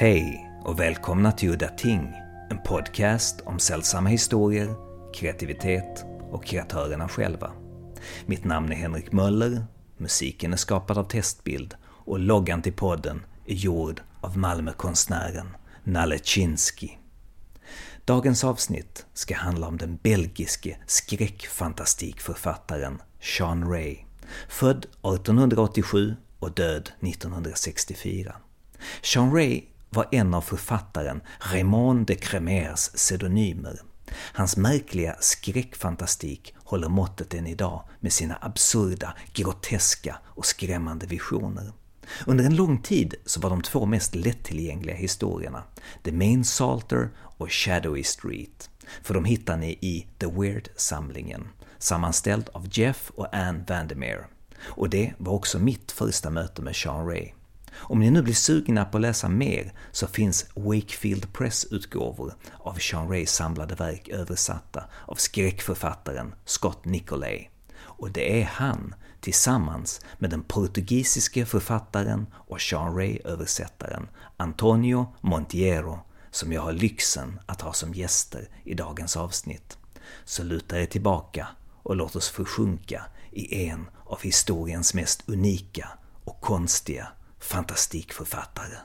Hej och välkomna till Udda Ting, en podcast om sällsamma historier, kreativitet och kreatörerna själva. Mitt namn är Henrik Möller, musiken är skapad av Testbild och loggan till podden är gjord av Malmökonstnären Nalle Chinsky. Dagens avsnitt ska handla om den belgiske skräckfantastikförfattaren Sean Ray, född 1887 och död 1964. Sean Ray var en av författaren Raymond de Cremers pseudonymer. Hans märkliga skräckfantastik håller måttet än idag med sina absurda, groteska och skrämmande visioner. Under en lång tid så var de två mest lättillgängliga historierna The Main Salter och Shadowy Street, för de hittar ni i The Weird-samlingen, sammanställd av Jeff och Anne Vandermeer. Och det var också mitt första möte med Sean Ray. Om ni nu blir sugna på att läsa mer så finns Wakefield Press-utgåvor av Sean Rays samlade verk översatta av skräckförfattaren Scott Nicolay. Och det är han, tillsammans med den portugisiske författaren och Sean Ray-översättaren Antonio Montiero, som jag har lyxen att ha som gäster i dagens avsnitt. Så luta er tillbaka och låt oss försjunka i en av historiens mest unika och konstiga fantastikförfattare.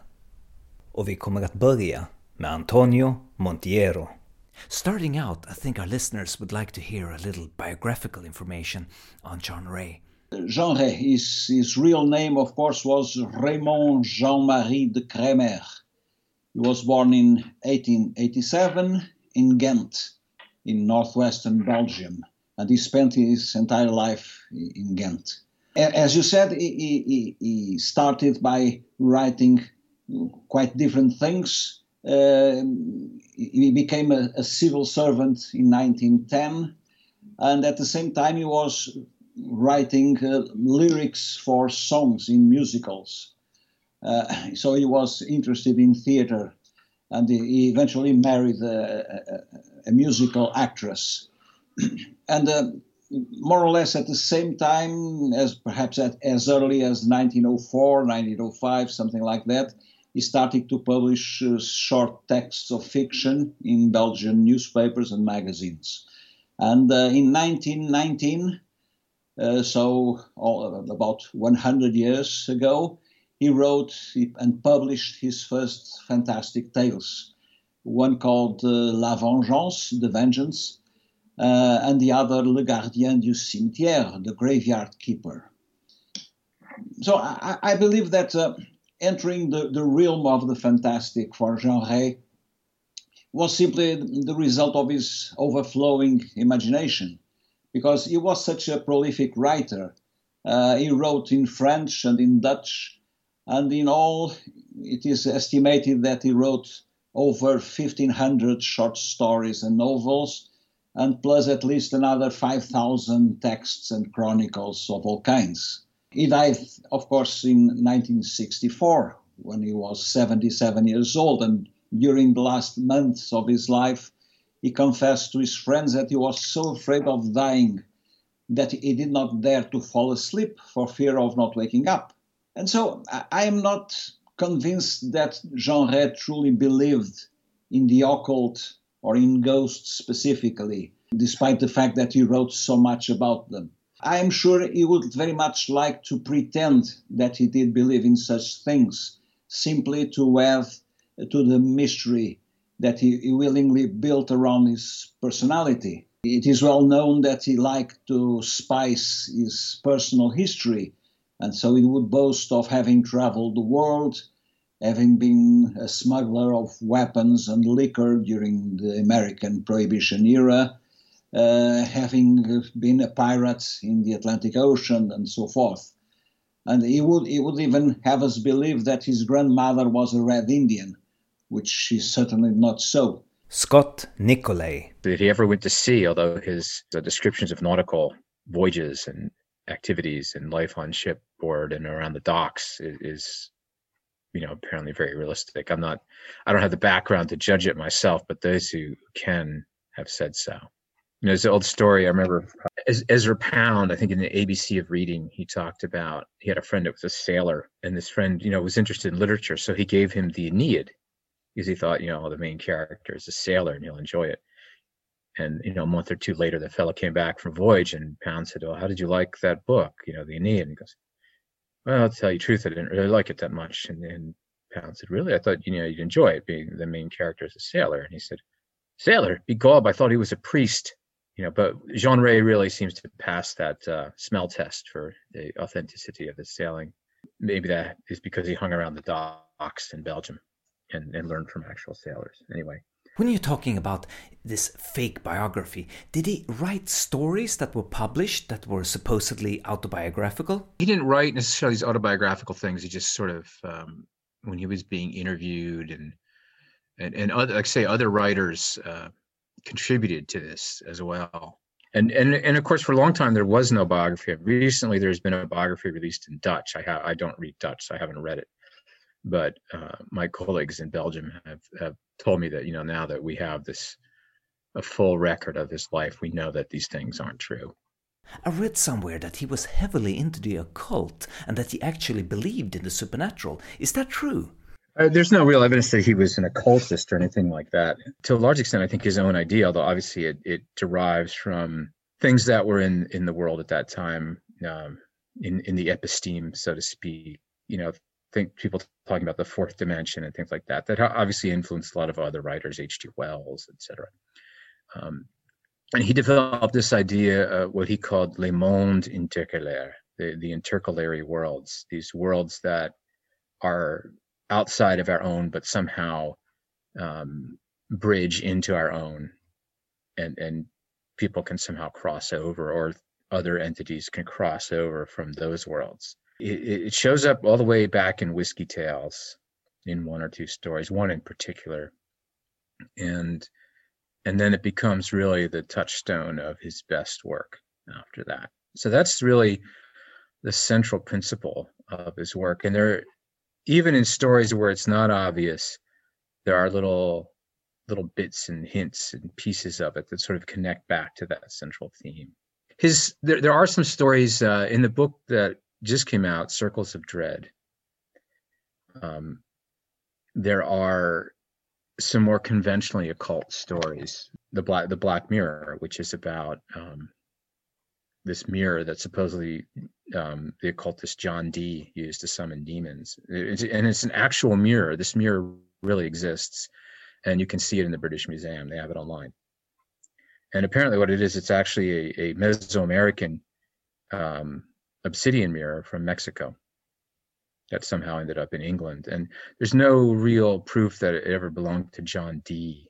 Och vi kommer att börja med Antonio Monteiro. Starting out, I think our listeners would like to hear a little biographical information on Jean Ray. Jean Ray, his, his real name, of course, was Raymond Jean-Marie de Kremer. He was born in 1887 in Ghent, in northwestern Belgium, and he spent his entire life in Ghent. As you said, he, he, he started by writing quite different things. Uh, he became a, a, civil servant in 1910, and at the same time, he was writing uh, lyrics for songs in musicals. Uh, so he was interested in theater, and he eventually married a, a, a musical actress. and uh, more or less at the same time as perhaps at, as early as 1904, 1905, something like that, he started to publish uh, short texts of fiction in Belgian newspapers and magazines. And uh, in 1919, uh, so all, about 100 years ago, he wrote and published his first fantastic tales. One called uh, La Vengeance, The Vengeance, uh, and the other Le Gardien du Cimetière, the graveyard keeper. So I, I believe that uh, entering the, the realm of the fantastic for Jean Ray was simply the result of his overflowing imagination, because he was such a prolific writer. Uh, he wrote in French and in Dutch, and in all, it is estimated that he wrote over 1,500 short stories and novels, and plus at least another 5,000 texts and chronicles of all kinds. He died, of course, in 1964 when he was 77 years old, and during the last months of his life, he confessed to his friends that he was so afraid of dying that he did not dare to fall asleep for fear of not waking up. And so I am not convinced that Jean Ray truly believed in the occult or in ghosts specifically, despite the fact that he wrote so much about them. I am sure he would very much like to pretend that he did believe in such things, simply to add to the mystery that he, willingly built around his personality. It is well known that he liked to spice his personal history, and so he would boast of having traveled the world, having been a smuggler of weapons and liquor during the American Prohibition era, uh, having been a pirate in the Atlantic Ocean, and so forth. And he would, he would even have us believe that his grandmother was a Red Indian, which is certainly not so. Scott Nicolay. If he ever went to sea, although his descriptions of nautical voyages and activities and life on shipboard and around the docks is, is you know apparently very realistic i'm not i don't have the background to judge it myself but those who can have said so you know there's the old story i remember ezra pound i think in the abc of reading he talked about he had a friend that was a sailor and this friend you know was interested in literature so he gave him the aeneid because he thought, you know, the main character is a sailor and he'll enjoy it. And you know, a month or two later, the fellow came back from voyage, and Pound said, "Oh, how did you like that book? You know, the Aeneid?" And he goes, "Well, I'll tell you the truth, I didn't really like it that much." And, and Pound said, "Really? I thought you know you'd enjoy it, being the main character is a sailor." And he said, "Sailor? Be gob! I thought he was a priest." You know, but Jean Ray really seems to pass that uh, smell test for the authenticity of his sailing. Maybe that is because he hung around the docks in Belgium and, and learned from actual sailors. Anyway, when you're talking about this fake biography, did he write stories that were published that were supposedly autobiographical? He didn't write necessarily these autobiographical things. He just sort of, um, when he was being interviewed and and and other, like say, other writers uh, contributed to this as well. And and and of course, for a long time there was no biography. Recently, there's been a biography released in Dutch. I have I don't read Dutch, so I haven't read it but uh, my colleagues in Belgium have, have told me that you know now that we have this a full record of his life, we know that these things aren't true. I read somewhere that he was heavily into the occult and that he actually believed in the supernatural. Is that true? Uh, there's no real evidence that he was an occultist or anything like that. To a large extent, I think his own idea, although obviously it, it derives from things that were in, in the world at that time, um, in, in the episteme, so to speak. You know, think people talking about the fourth dimension and things like that that obviously influenced a lot of other writers hg wells etc um, and he developed this idea uh, what he called le monde intercalaire the, the intercalary worlds these worlds that are outside of our own but somehow um, bridge into our own and and people can somehow cross over or other entities can cross over from those worlds it, it shows up all the way back in Whiskey Tales in one or two stories, one in particular. And and then it becomes really the touchstone of his best work after that. So that's really the central principle of his work. And there even in stories where it's not obvious, there are little little bits and hints and pieces of it that sort of connect back to that central theme. His there, there are some stories uh, in the book that just came out, Circles of Dread. Um, there are some more conventionally occult stories. The black the Black Mirror, which is about um, this mirror that supposedly um, the occultist John Dee used to summon demons, it's, and it's an actual mirror. This mirror really exists, and you can see it in the British Museum. They have it online. And apparently, what it is, it's actually a, a Mesoamerican um, obsidian mirror from Mexico that somehow ended up in England. And there's no real proof that it ever belonged to John Dee,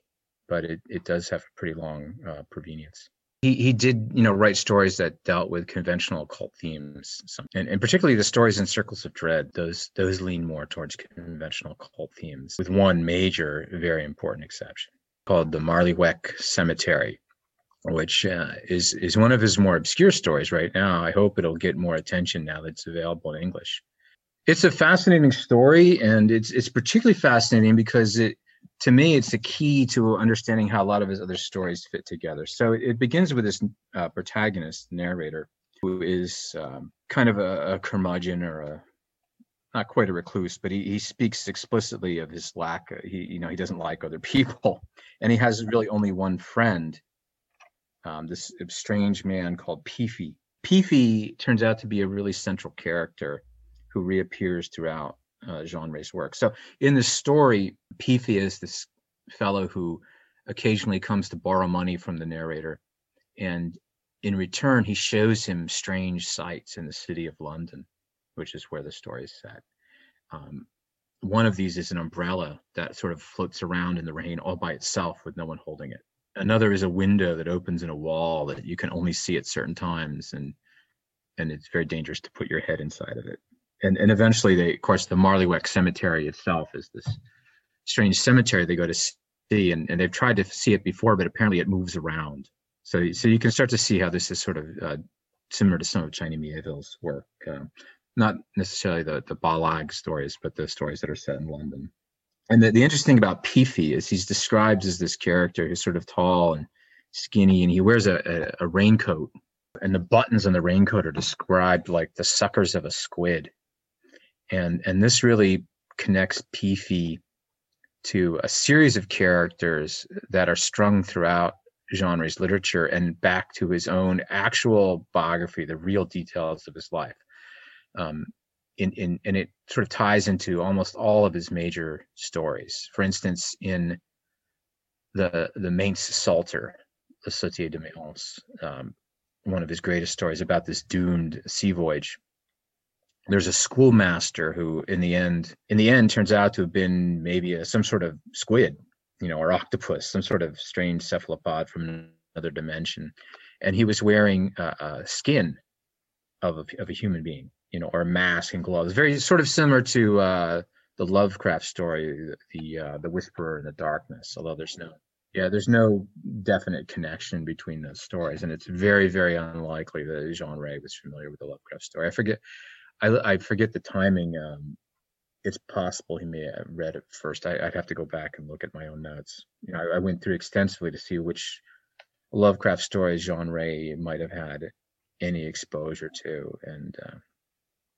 but it, it does have a pretty long uh, provenience. He, he did, you know, write stories that dealt with conventional occult themes, and, and particularly the stories in Circles of Dread. Those those lean more towards conventional occult themes, with one major, very important exception called the Marlyweck Cemetery, which uh, is is one of his more obscure stories right now. I hope it'll get more attention now that it's available in English. It's a fascinating story, and it's it's particularly fascinating because it to me it's the key to understanding how a lot of his other stories fit together. So it begins with this uh, protagonist narrator who is um, kind of a, a curmudgeon or a not quite a recluse, but he, he speaks explicitly of his lack. He you know he doesn't like other people, and he has really only one friend um, this strange man called Peefy. Peefy turns out to be a really central character who reappears throughout uh, Jean Ray's work. So in the story, Peefy is this fellow who occasionally comes to borrow money from the narrator, and in return, he shows him strange sights in the city of London, which is where the story is set. Um, one of these is an umbrella that sort of floats around in the rain all by itself with no one holding it another is a window that opens in a wall that you can only see at certain times and and it's very dangerous to put your head inside of it. And and eventually they of course the marlyweck cemetery itself is this strange cemetery they go to see and, and they've tried to see it before but apparently it moves around. So so you can start to see how this is sort of uh, similar to some of China Miéville's work uh, not necessarily the the Bas-Lag stories but the stories that are set in London and the, the interesting about Peefy is he's described as this character who's sort of tall and skinny, and he wears a, a, a raincoat, and the buttons on the raincoat are described like the suckers of a squid, and and this really connects Peefy to a series of characters that are strung throughout Jean Ray's literature and back to his own actual biography, the real details of his life. Um, in, in, and it sort of ties into almost all of his major stories. For instance, in the the Mayence Psalter, the Psautier de Mayence, um, one of his greatest stories about this doomed sea voyage. There's a schoolmaster who, in the end, in the end, turns out to have been maybe a, some sort of squid, you know, or octopus, some sort of strange cephalopod from another dimension, and he was wearing a, a skin of a, of a human being, you know, or mask and gloves, very sort of similar to uh, the Lovecraft story, the uh, the Whisperer in the Darkness, although there's no yeah, there's no definite connection between those stories, and it's very, very unlikely that Jean Ray was familiar with the Lovecraft story. I forget, I, I forget the timing. Um, it's possible he may have read it first. I, would have to go back and look at my own notes. You know, I, I went through extensively to see which Lovecraft stories Jean Ray might have had any exposure to, and uh,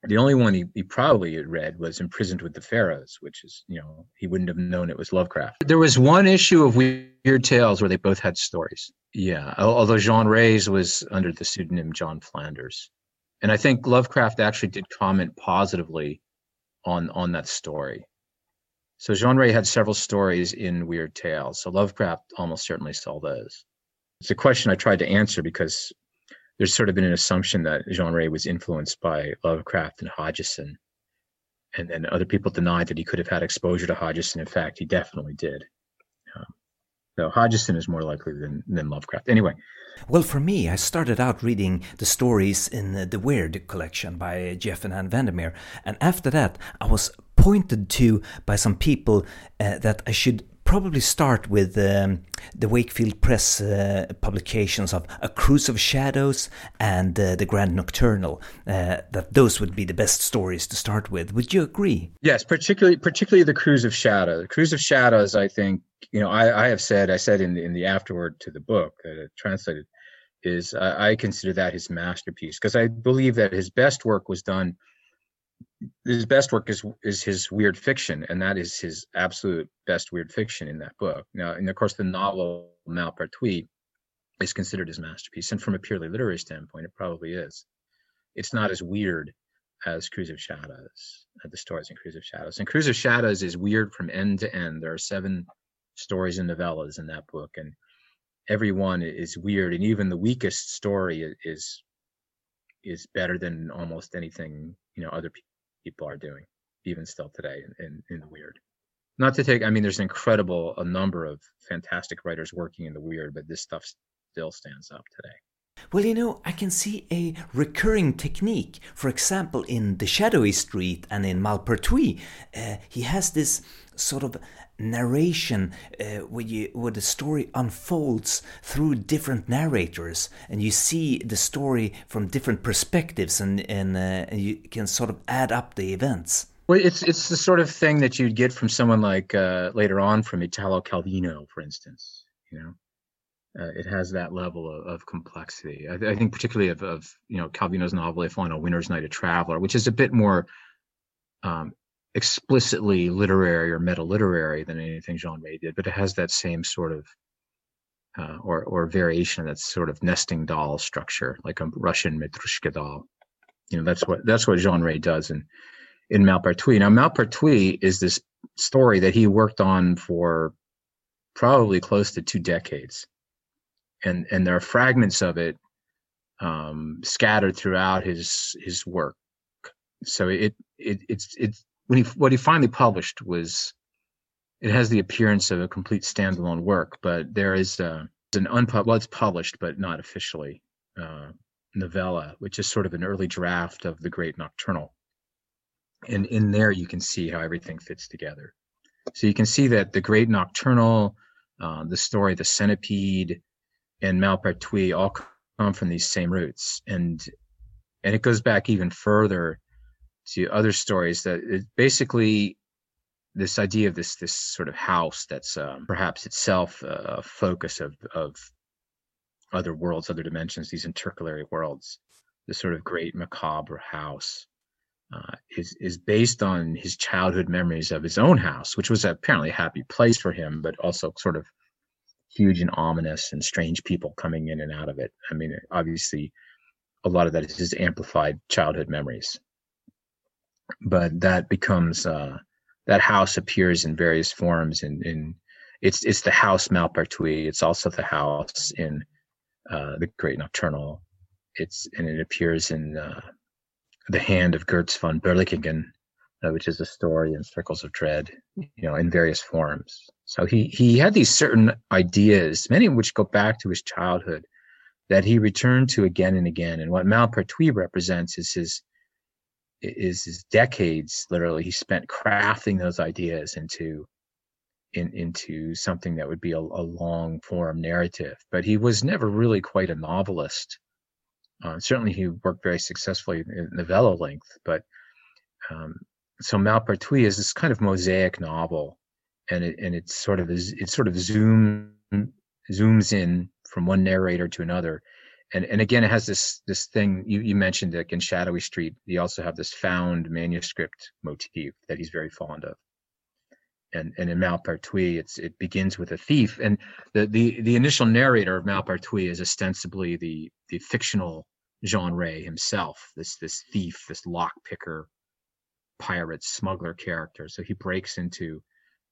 the only one he, he probably had read was Imprisoned with the Pharaohs, which is, you know, he wouldn't have known it was Lovecraft. There was one issue of Weird Tales where they both had stories. Yeah, although Jean Ray's was under the pseudonym John Flanders. And I think Lovecraft actually did comment positively on on that story. So Jean Ray had several stories in Weird Tales. So Lovecraft almost certainly saw those. It's a question I tried to answer because there's sort of been an assumption that Jean Ray was influenced by Lovecraft and Hodgson. And then other people denied that he could have had exposure to Hodgson. In fact, he definitely did. Um, so Hodgson is more likely than, than Lovecraft. Anyway. Well, for me, I started out reading the stories in the, the Weird collection by Jeff and Ann Vandermeer. And after that, I was pointed to by some people uh, that I should probably start with um, the Wakefield Press uh, publications of A Cruise of Shadows and uh, The Grand Nocturnal. Uh, that those would be the best stories to start with. Would you agree? Yes, particularly particularly The Cruise of Shadows. The Cruise of Shadows, I think, you know, I, I have said, I said in the, in the afterword to the book that it translated, is I, I consider that his masterpiece because I believe that his best work was done his best work is is his weird fiction, and that is his absolute best weird fiction in that book. Now, and of course, the novel Malpertuis is considered his masterpiece, and from a purely literary standpoint, it probably is. It's not as weird as Cruise of Shadows, uh, the stories in Cruise of Shadows. And Cruise of Shadows is weird from end to end. There are seven stories and novellas in that book, and every one is weird. And even the weakest story is is better than almost anything you know other people are doing even still today in, in, in the weird not to take i mean there's an incredible a number of fantastic writers working in the weird but this stuff still stands up today well, you know, I can see a recurring technique. For example, in The Shadowy Street and in Malpertuis, uh, he has this sort of narration uh, where you where the story unfolds through different narrators and you see the story from different perspectives and and, uh, and you can sort of add up the events. Well it's it's the sort of thing that you'd get from someone like uh, later on from italo calvino for instance you know? Uh, it has that level of, of complexity. I, I, think particularly of, of you know calvino's novel if on a winter's night a traveler which is a bit more um, explicitly literary or meta literary than anything Jean Ray did, but it has that same sort of uh, or or variation of that sort of nesting doll structure, like a Russian Matryoshka doll. You know, that's what that's what Jean Ray does in in Malpertuis. Now, Malpertuis is this story that he worked on for probably close to two decades, and and there are fragments of it um, scattered throughout his his work. So it it it's it's when he what he finally published was it has the appearance of a complete standalone work, but there is uh, an unpublished, well, it's published but not officially, uh, novella, which is sort of an early draft of the Great Nocturnal. And in there, you can see how everything fits together. So you can see that the Great Nocturnal, uh, the story, the Centipede, and Malpertuis all come from these same roots, and and it goes back even further to other stories that it basically this idea of this this sort of house that's um, perhaps itself a focus of of other worlds, other dimensions, these intercalary worlds, this sort of great macabre house uh, is is based on his childhood memories of his own house, which was apparently a happy place for him, but also sort of huge and ominous and strange people coming in and out of it. I mean, obviously, a lot of that is his amplified childhood memories. But that becomes uh, that house appears in various forms, and in, in it's it's the house Malpertuis. It's also the house in uh, the Great Nocturnal. It's and it appears in uh, the Hand of Goetz von Berlichingen, uh, which is a story in Circles of Dread, you know, in various forms. So he he had these certain ideas, many of which go back to his childhood, that he returned to again and again. And what Malpertuis represents is his is decades, literally, he spent crafting those ideas into in, into something that would be a, a long form narrative. But he was never really quite a novelist. Uh, certainly, he worked very successfully in novella length, but um, so Malpertuis is this kind of mosaic novel, and it and it sort of it sort of zoom zooms in from one narrator to another, and and again it has this this thing you you mentioned like in Shadowy Street, you also have this found manuscript motif that he's very fond of. And, and in Malpertuis, it's it begins with a thief, and the the the initial narrator of Malpertuis is ostensibly the the fictional Jean Ray himself, this this thief, this lock picker, pirate, smuggler character. So he breaks into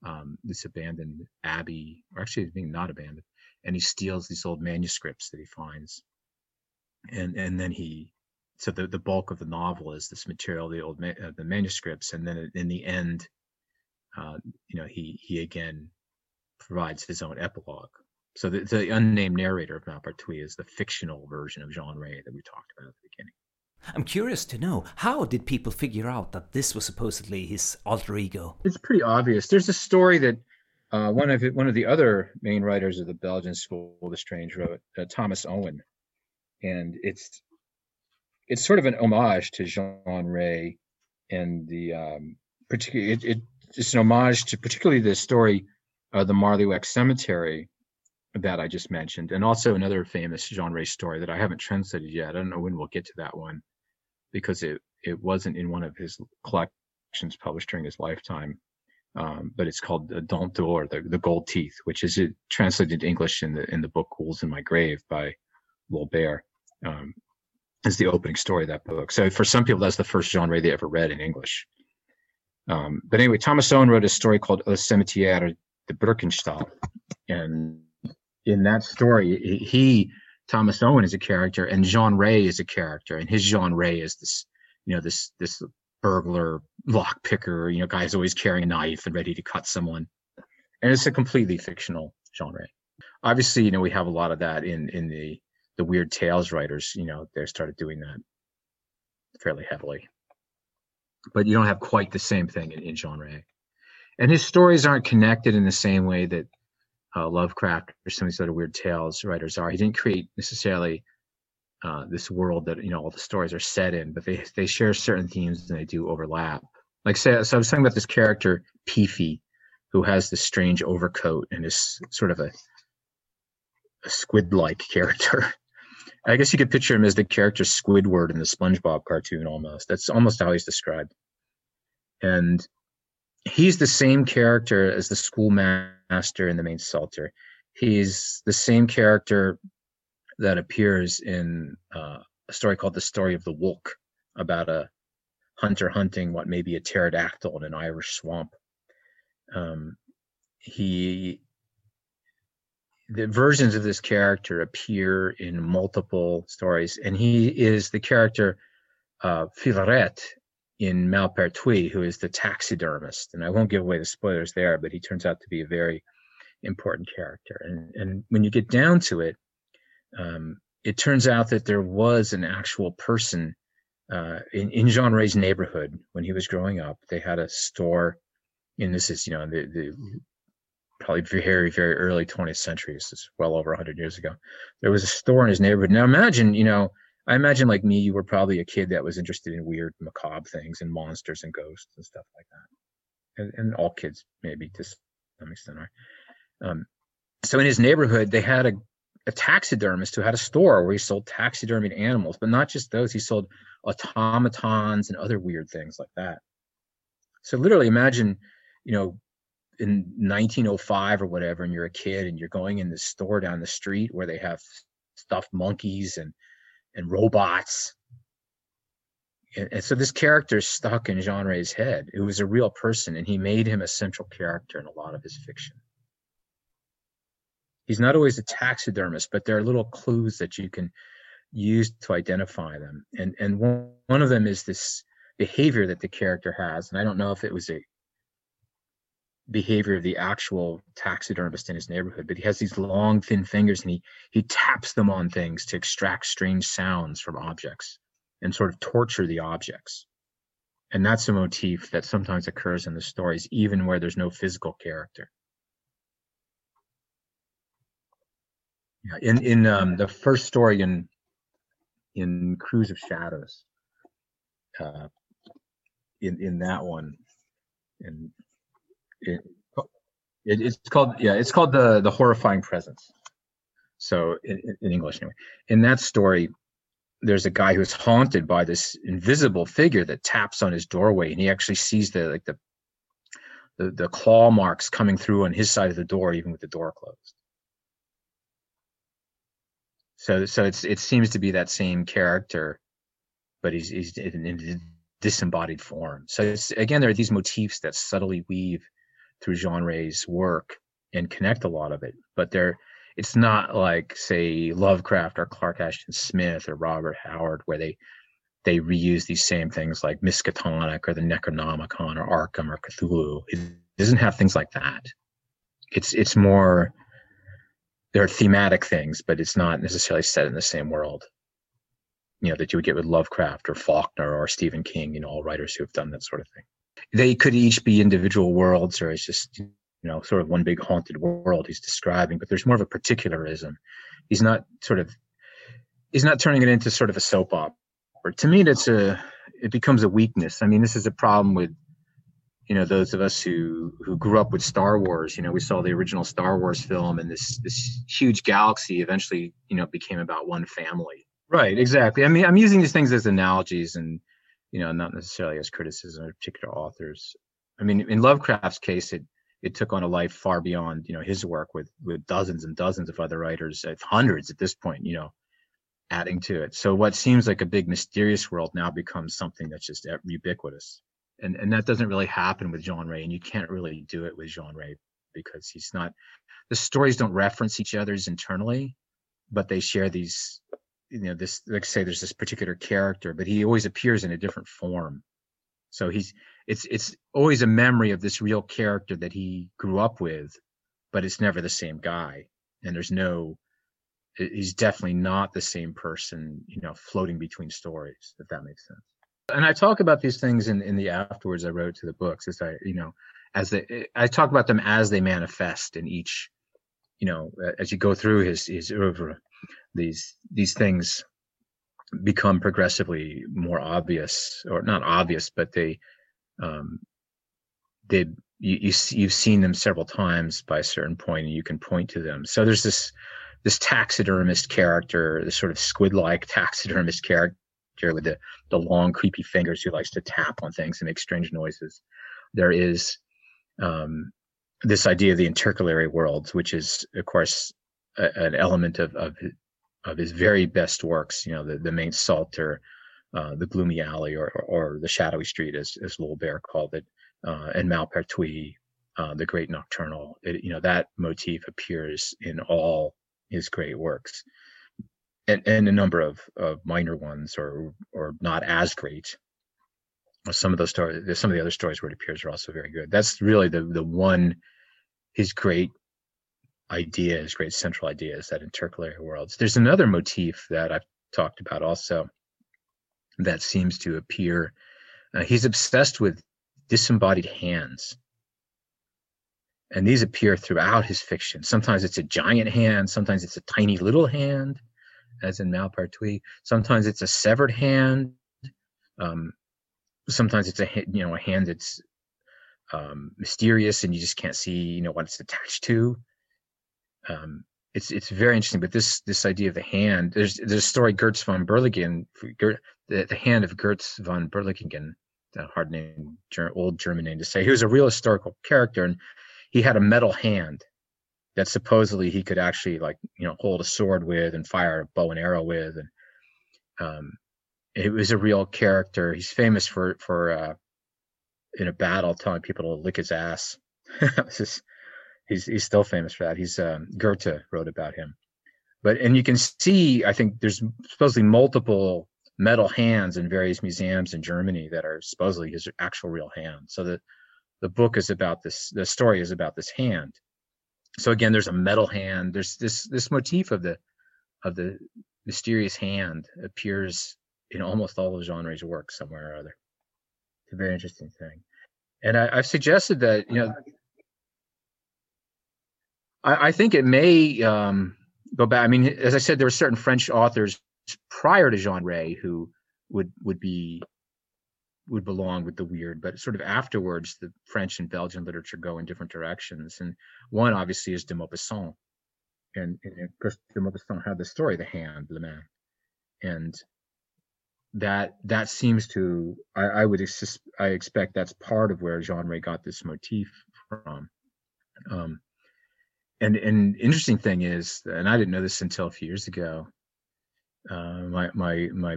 um, this abandoned abbey, or actually being not abandoned, and he steals these old manuscripts that he finds, and and then he. So the, the bulk of the novel is this material, the old ma- uh, the manuscripts, and then in the end, uh, you know, he he again provides his own epilogue. So the, the unnamed narrator of Malpertuis is the fictional version of Jean Ray that we talked about at the beginning. I'm curious to know how did people figure out that this was supposedly his alter ego? It's pretty obvious. There's a story that uh, one of one of the other main writers of the Belgian School of the Strange wrote, uh, Thomas Owen, and it's it's sort of an homage to Jean Ray and the um, particularly it, it just an homage to particularly the story of the Marlyweck Cemetery that I just mentioned, and also another famous Jean Ray story that I haven't translated yet. I don't know when we'll get to that one because it it wasn't in one of his collections published during his lifetime. Um, but it's called the Dent d'Or, the, the Gold Teeth, which is translated into English in the in the book Ghouls in My Grave by Lowell Bair. Um, is the opening story of that book. So for some people, that's the first Jean Ray they ever read in English. Um, but anyway, Thomas Owen wrote a story called Le Cimetière de Birkenstall. And in that story, he, Thomas Owen, is a character, and Jean Ray is a character. And his Jean Ray is this, you know, this this burglar, lock picker, you know, guy's always carrying a knife and ready to cut someone. And it's a completely fictional Jean Ray. Obviously, you know, we have a lot of that in in the the weird tales writers. You know, they started doing that fairly heavily but you don't have quite the same thing in, in Ray. And his stories aren't connected in the same way that uh, Lovecraft or some of these other weird tales writers are. He didn't create necessarily uh, this world that you know all the stories are set in, but they they share certain themes and they do overlap. Like say, so I was talking about this character Peefy, who has this strange overcoat and is sort of a, a squid-like character. I guess you could picture him as the character Squidward in the SpongeBob cartoon almost. That's almost how he's described. And he's the same character as the schoolmaster in the Mainz Psalter. He's the same character that appears in uh, a story called The Story of the Wolk about a hunter hunting what may be a pterodactyl in an Irish swamp. Um, he the versions of this character appear in multiple stories, and he is the character uh, Filaret in Malpertuis, who is the taxidermist. And I won't give away the spoilers there, but he turns out to be a very important character. And, and when you get down to it, um, it turns out that there was an actual person uh, in, in Jean Ray's neighborhood when he was growing up. They had a store, and this is, you know, the, the probably very, very early 20th century. This is well over 100 years ago. There was a store in his neighborhood. Now imagine, you know, I imagine like me, you were probably a kid that was interested in weird, macabre things and monsters and ghosts and stuff like that. And, and all kids, maybe to some extent, are. Um, so in his neighborhood, they had a, a taxidermist who had a store where he sold taxidermied animals, but not just those. He sold automatons and other weird things like that. So literally imagine, you know, in 1905 or whatever, and you're a kid and you're going in the store down the street where they have stuffed monkeys and and robots. And, and so this character stuck in Jean Ray's head, who was a real person, and he made him a central character in a lot of his fiction. He's not always a taxidermist, but there are little clues that you can use to identify them. And and one, one of them is this behavior that the character has. And I don't know if it was a behavior of the actual taxidermist in his neighborhood, but he has these long, thin fingers and he he taps them on things to extract strange sounds from objects and sort of torture the objects. And that's a motif that sometimes occurs in the stories, even where there's no physical character. Yeah, in in um, the first story in in Cruise of Shadows, uh, in in that one, and it, it, it's called yeah, it's called the the horrifying presence. So in, in English anyway, in that story, there's a guy who's haunted by this invisible figure that taps on his doorway, and he actually sees the like the the, the claw marks coming through on his side of the door, even with the door closed. So so it's it seems to be that same character, but he's he's in, in disembodied form. So again, there are these motifs that subtly weave through Jean Ray's work and connect a lot of it, but they're it's not like say Lovecraft or Clark Ashton Smith or Robert Howard where they they reuse these same things like Miskatonic or the Necronomicon or Arkham or Cthulhu. It doesn't have things like that. It's it's more there are thematic things, but it's not necessarily set in the same world. You know, that you would get with Lovecraft or Faulkner or Stephen King, you know, all writers who have done that sort of thing. They could each be individual worlds, or it's just, you know, sort of one big haunted world he's describing, but there's more of a particularism. He's not sort of, he's not turning it into sort of a soap opera. To me, that's a, it becomes a weakness. I mean, this is a problem with you know those of us who who grew up with Star Wars, you know, we saw the original Star Wars film, and this this huge galaxy eventually, you know, became about one family. Right, exactly. I mean, I'm using these things as analogies, and you know, not necessarily as criticism of particular authors. I mean, in Lovecraft's case, it it took on a life far beyond you know his work with with dozens and dozens of other writers, uh, hundreds at this point, you know, adding to it. So what seems like a big mysterious world now becomes something that's just ubiquitous and and that doesn't really happen with Jean Ray, and you can't really do it with Jean Ray because he's not. The stories don't reference each other's internally, but they share these. You know, this like say there's this particular character, but he always appears in a different form. So he's it's it's always a memory of this real character that he grew up with, but it's never the same guy, and there's no. He's definitely not the same person, you know, floating between stories. If that makes sense and I talk about these things in, in the afterwards I wrote to the books as I, you know, as they, I talk about them as they manifest in each, you know, as you go through his, his oeuvre, these, these things become progressively more obvious or not obvious, but they, um, they, you, you, you've seen them several times by a certain point and you can point to them. So there's this, this taxidermist character, this sort of squid-like taxidermist character with the, the long, creepy fingers who likes to tap on things and make strange noises. There is um, this idea of the intercalary worlds, which is, of course, a, an element of, of of his very best works. You know, the the Mainz Psalter, uh, the Gloomy Alley, or, or the Shadowy Street, as as Lowell Bair called it, uh, and Malpertuis, uh, the Great Nocturnal. It, you know, that motif appears in all his great works and, and a number of, of minor ones or or not as great. Some of those stories, some of the other stories where it appears are also very good. That's really the the one his great idea, his great central ideas that intercalary worlds. There's another motif that I've talked about also that seems to appear. Uh, he's obsessed with disembodied hands. And these appear throughout his fiction. Sometimes it's a giant hand, sometimes it's a tiny little hand as in Malpertuis. Sometimes it's a severed hand. Um, sometimes it's a you know a hand that's um, mysterious and you just can't see you know what it's attached to. Um, it's it's very interesting. But this this idea of the hand, there's there's a story Goetz von Berlichingen, the, the hand of Goetz von Berlichingen, a hard name, old German name to say. He was a real historical character, and he had a metal hand that supposedly he could actually like you know hold a sword with and fire a bow and arrow with, and um, it was a real character. He's famous for for uh, in a battle telling people to lick his ass. he's he's still famous for that. He's um, Goethe wrote about him, but and you can see I think there's supposedly multiple metal hands in various museums in Germany that are supposedly his actual real hand. So the the book is about this. The story is about this hand. So again, there's a metal hand. There's this this motif of the of the mysterious hand appears in almost all of Jean Ray's work somewhere or other. It's a very interesting thing. And I, have suggested that, you know, I, I think it may um, go back. I mean, as I said, there were certain French authors prior to Jean Ray who would would be would belong with the weird, but sort of afterwards, the French and Belgian literature go in different directions. And one obviously is de Maupassant. And, and of course, de Maupassant had the story, the hand, Le Main. And that that seems to I, I would ex- I expect that's part of where Jean Ray got this motif from. Um, and and interesting thing is, and I didn't know this until a few years ago. Uh, my my my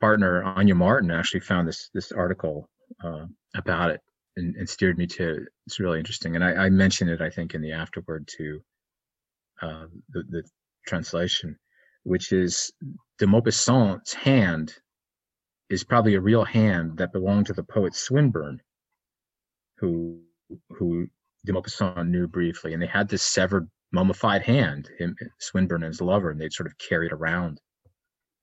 partner Anya Martin actually found this this article uh, about it and, and, steered me to it's really interesting. And I, I mentioned it I think in the afterword to uh, the, the translation, which is de Maupassant's hand is probably a real hand that belonged to the poet Swinburne, who who de Maupassant knew briefly, and they had this severed, mummified hand, him, Swinburne and his lover, and they'd sort of carried around.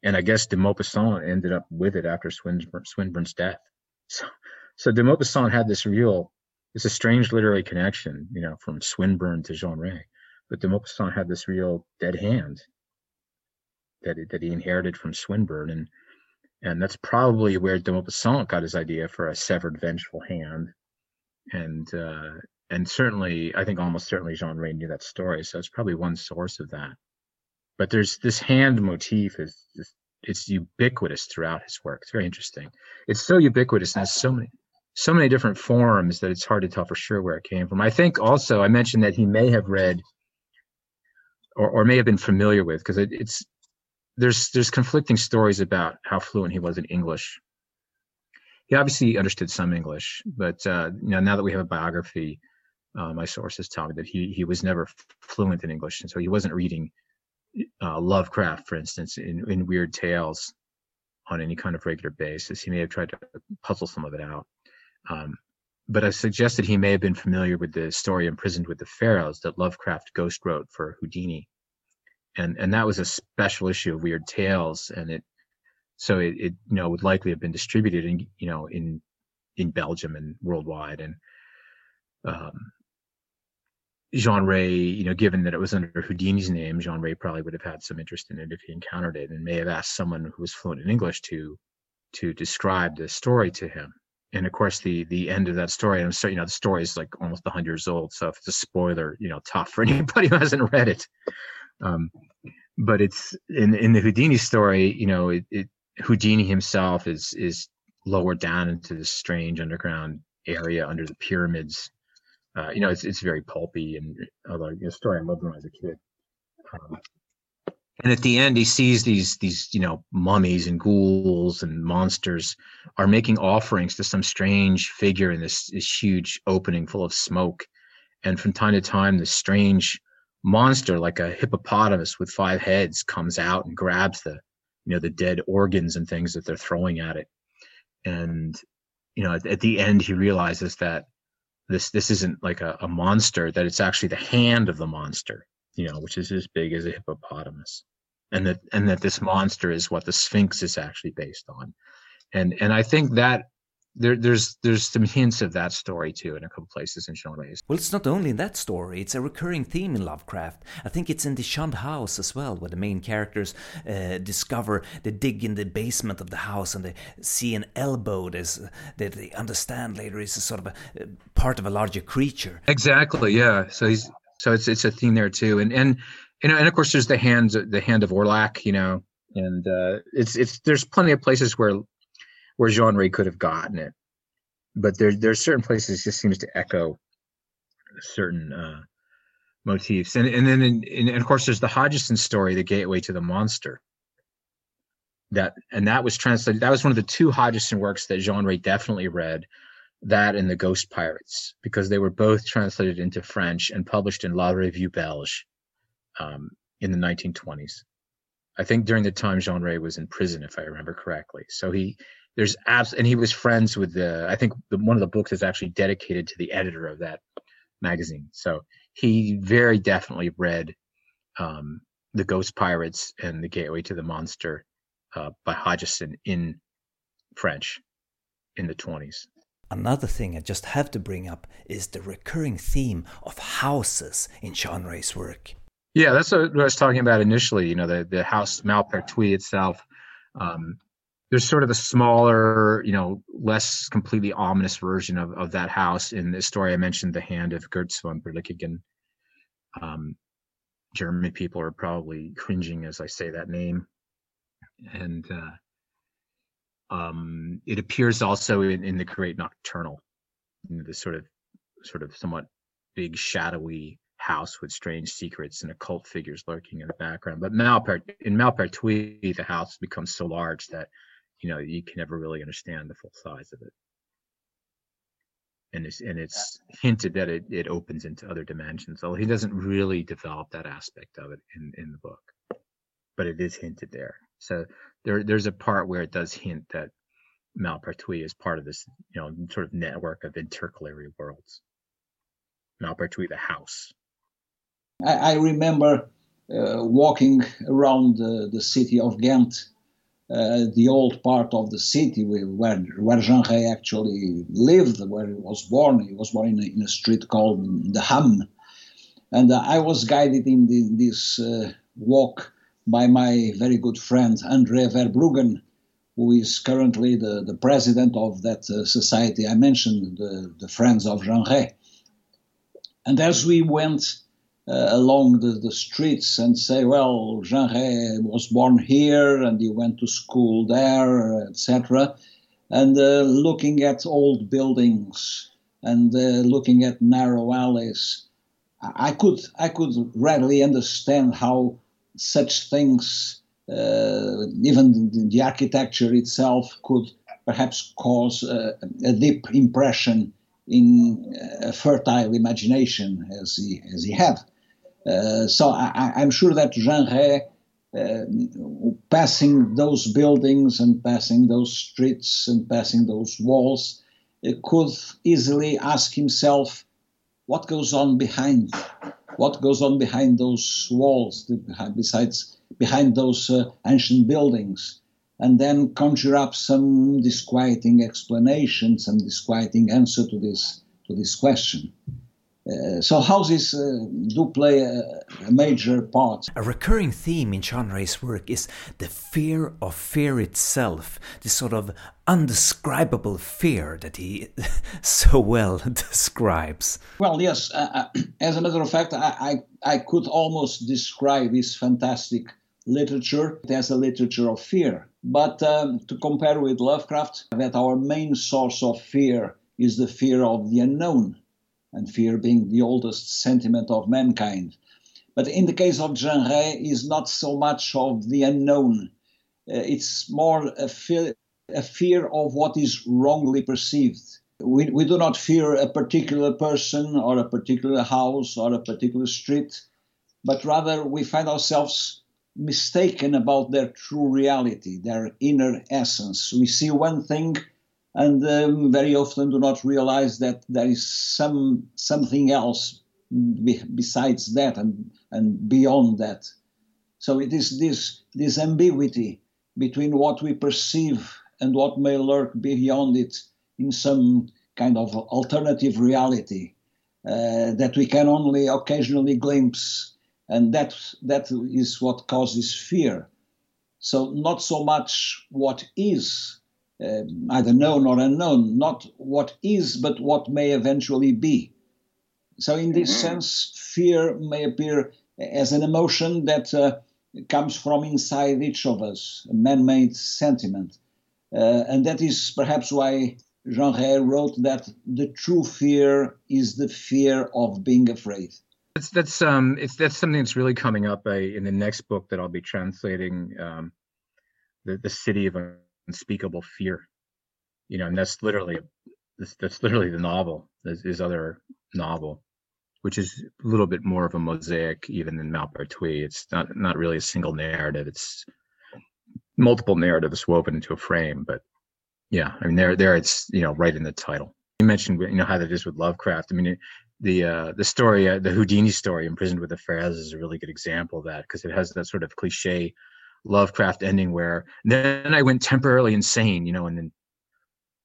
And I guess de Maupassant ended up with it after Swinburne, Swinburne's death. So, so de Maupassant had this real, it's a strange literary connection, you know, from Swinburne to Jean Ray. But de Maupassant had this real dead hand that that he inherited from Swinburne, and and that's probably where de Maupassant got his idea for a severed vengeful hand and uh, and certainly i think almost certainly jean Ray knew that story so it's probably one source of that. But there's this hand motif is just, it's ubiquitous throughout his work. It's very interesting. It's so ubiquitous and has so many so many different forms that it's hard to tell for sure where it came from. I think also i mentioned that he may have read or, or may have been familiar with because it, it's there's there's conflicting stories about how fluent he was in English. He obviously understood some English, but uh, you know now that we have a biography, uh, my sources tell me that he he was never fluent in English, and so he wasn't reading uh, Lovecraft, for instance, in in Weird Tales on any kind of regular basis. He may have tried to puzzle some of it out. Um, but I suggest that he may have been familiar with the story Imprisoned with the Pharaohs that Lovecraft ghost wrote for Houdini and and that was a special issue of Weird Tales, and it so it, it you know would likely have been distributed in you know in in Belgium and worldwide, and um, Jean Ray, you know, given that it was under Houdini's name, Jean Ray probably would have had some interest in it if he encountered it, and may have asked someone who was fluent in English to to describe the story to him. And of course, the the end of that story, I'm sorry, you know, the story is like almost 100 years old, so if it's a spoiler, you know, tough for anybody who hasn't read it. Um, but it's in in the Houdini story, you know, it, it Houdini himself is is lowered down into this strange underground area under the pyramids. Uh, you know, it's it's very pulpy and although you know, story I loved when I was a kid. Um, and at the end, he sees these these you know mummies and ghouls and monsters are making offerings to some strange figure in this this huge opening full of smoke, and from time to time, this strange monster like a hippopotamus with five heads comes out and grabs the you know the dead organs and things that they're throwing at it and you know at, at the end he realizes that this this isn't like a, a monster that it's actually the hand of the monster you know which is as big as a hippopotamus. And that and that this monster is what the sphinx is actually based on. And and i think that there, there's there's some hints of that story too in a couple places in Ray's. Well, it's not only in that story; it's a recurring theme in Lovecraft. I think it's in the Shunned House as well, where the main characters uh, discover they dig in the basement of the house and they see an elbow that they understand later is a sort of a, a part of a larger creature. Exactly. Yeah. So he's so it's it's a theme there too, and and and, and of course there's the hands the hand of Orlac, you know, and uh, it's it's there's plenty of places where where Jean Ray could have gotten it, but there there's certain places just seems to echo certain uh, motifs, and and then in, in, and of course there's the Hodgson story, the Gateway to the Monster. That and that was translated. That was one of the two Hodgson works that Jean Ray definitely read. That and the Ghost Pirates, because they were both translated into French and published in La Revue Belge um, in the 1920s. I think during the time Jean Ray was in prison, if I remember correctly. So he there's abs and he was friends with the I think the, one of the books is actually dedicated to the editor of that magazine. So he very definitely read um, the Ghost Pirates and the Gateway to the Monster uh, by Hodgson in French in the 20s. Another thing I just have to bring up is the recurring theme of houses in Jean Ray's work. Yeah, that's what I was talking about initially. You know, the the house Malpertuis itself. Um, there's sort of a smaller, you know, less completely ominous version of, of that house in the story I mentioned, The Hand of Goetz von Berlichingen. Um, German people are probably cringing as I say that name. And uh, um, it appears also in, in the Great Nocturnal, you know, this sort of sort of somewhat big shadowy house with strange secrets and occult figures lurking in the background. But Malpert, in Malpertuis, the house becomes so large that you know you can never really understand the full size of it. And it's and it's hinted that it, it opens into other dimensions. Although he doesn't really develop that aspect of it in, in the book. But it is hinted there. So there there's a part where it does hint that Malpertuis is part of this, you know, sort of network of intercalary worlds. Malpertuis, the house, I, I remember uh, walking around the, the city of Ghent, uh, the old part of the city where, where Jean Ray actually lived, where he was born. He was born in a, in a street called the Ham. And uh, I was guided in the, this uh, walk by my very good friend Andre Verbruggen, who is currently the, the president of that uh, society I mentioned, the, the Friends of Jean Ray. And as we went uh, along the, the streets and say, well, Jean Ray was born here and he went to school there, etc. And uh, looking at old buildings and uh, looking at narrow alleys, I could I could readily understand how such things, uh, even the, architecture itself, could perhaps cause a deep impression in a fertile imagination as he as he had. Uh, so I, am sure that Jean Ray, uh, passing those buildings and passing those streets and passing those walls, uh, could easily ask himself, what goes on behind? What goes on behind those walls, besides behind those uh, ancient buildings? And then conjure up some disquieting explanation, some disquieting answer to this to this question. Uh, so houses uh, do play a, a, major part. A recurring theme in Jean Ray's work is the fear of fear itself, this sort of undescribable fear that he so well describes. Well, yes. Uh, uh as a matter of fact, I, I, I could almost describe his fantastic literature as a literature of fear. But um, to compare with Lovecraft, that our main source of fear is the fear of the unknown and fear being the oldest sentiment of mankind. But in the case of Jean Ray, is not so much of the unknown. Uh, it's more a fear, a fear of what is wrongly perceived. We, we do not fear a particular person or a particular house or a particular street, but rather we find ourselves mistaken about their true reality, their inner essence. We see one thing and um, very often do not realize that there is some something else be, besides that and and beyond that. So it is this this ambiguity between what we perceive and what may lurk beyond it in some kind of alternative reality uh, that we can only occasionally glimpse, and that that is what causes fear. So not so much what is uh, either known or unknown, not what is, but what may eventually be. So, in this mm-hmm. sense, fear may appear as an emotion that uh, comes from inside each of us, a man-made sentiment, uh, and that is perhaps why Jean Ray wrote that the true fear is the fear of being afraid. That's that's um it's that's something that's really coming up uh, in the next book that I'll be translating, um, the the city of unspeakable fear. You know, and that's literally that's, that's literally the novel. His, his other novel, which is a little bit more of a mosaic even than Malpertuis. It's not not really a single narrative. It's multiple narratives woven into a frame. But yeah, I mean there there it's you know right in the title. You mentioned you know how that is with Lovecraft. I mean. It, the uh, the story, uh, the Houdini story, imprisoned with the Pharaohs, is a really good example of that because it has that sort of cliche Lovecraft ending where then I went temporarily insane, you know, and then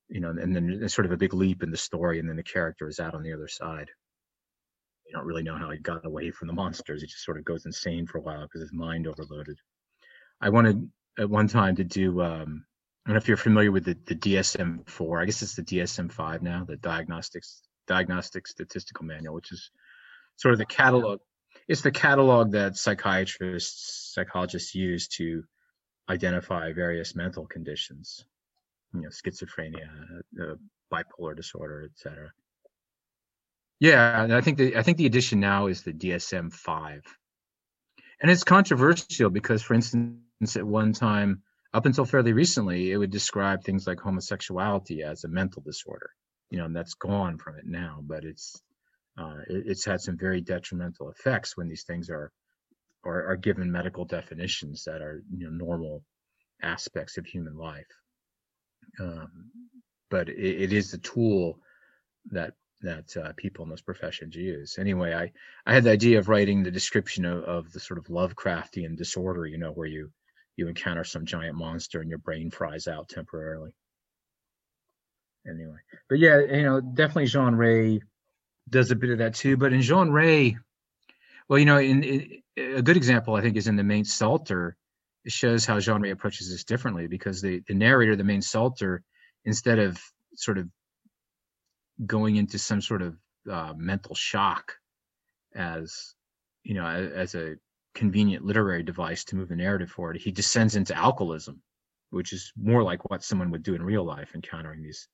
you know, and then sort of a big leap in the story, and then the character is out on the other side. You don't really know how he got away from the monsters. He just sort of goes insane for a while because his mind overloaded. I wanted at one time to do. Um, I don't know if you're familiar with the, the DSM-4. I guess it's the DSM-5 now, the Diagnostics Diagnostic Statistical Manual, which is sort of the catalog. It's the catalog that psychiatrists, psychologists use to identify various mental conditions, you know, schizophrenia, uh, bipolar disorder, etc. Yeah, and I think the I think the addition now is the DSM five, and it's controversial because, for instance, at one time, up until fairly recently, it would describe things like homosexuality as a mental disorder you know, and that's gone from it now. But it's uh, it, it's had some very detrimental effects when these things are are, are given medical definitions that are you know normal aspects of human life. Um, but it, it is the tool that that uh, people in those professions use. Anyway, I I had the idea of writing the description of, of the sort of Lovecraftian disorder, you know, where you you encounter some giant monster and your brain fries out temporarily anyway. But yeah, you know, definitely Jean Ray does a bit of that too. But in Jean Ray, well, you know, in, in, a good example I think is in the Mainz Psalter. It shows how Jean Ray approaches this differently because the the narrator, the Mainz Psalter, instead of sort of going into some sort of uh, mental shock as you know as, as a convenient literary device to move the narrative forward, he descends into alcoholism, which is more like what someone would do in real life, encountering these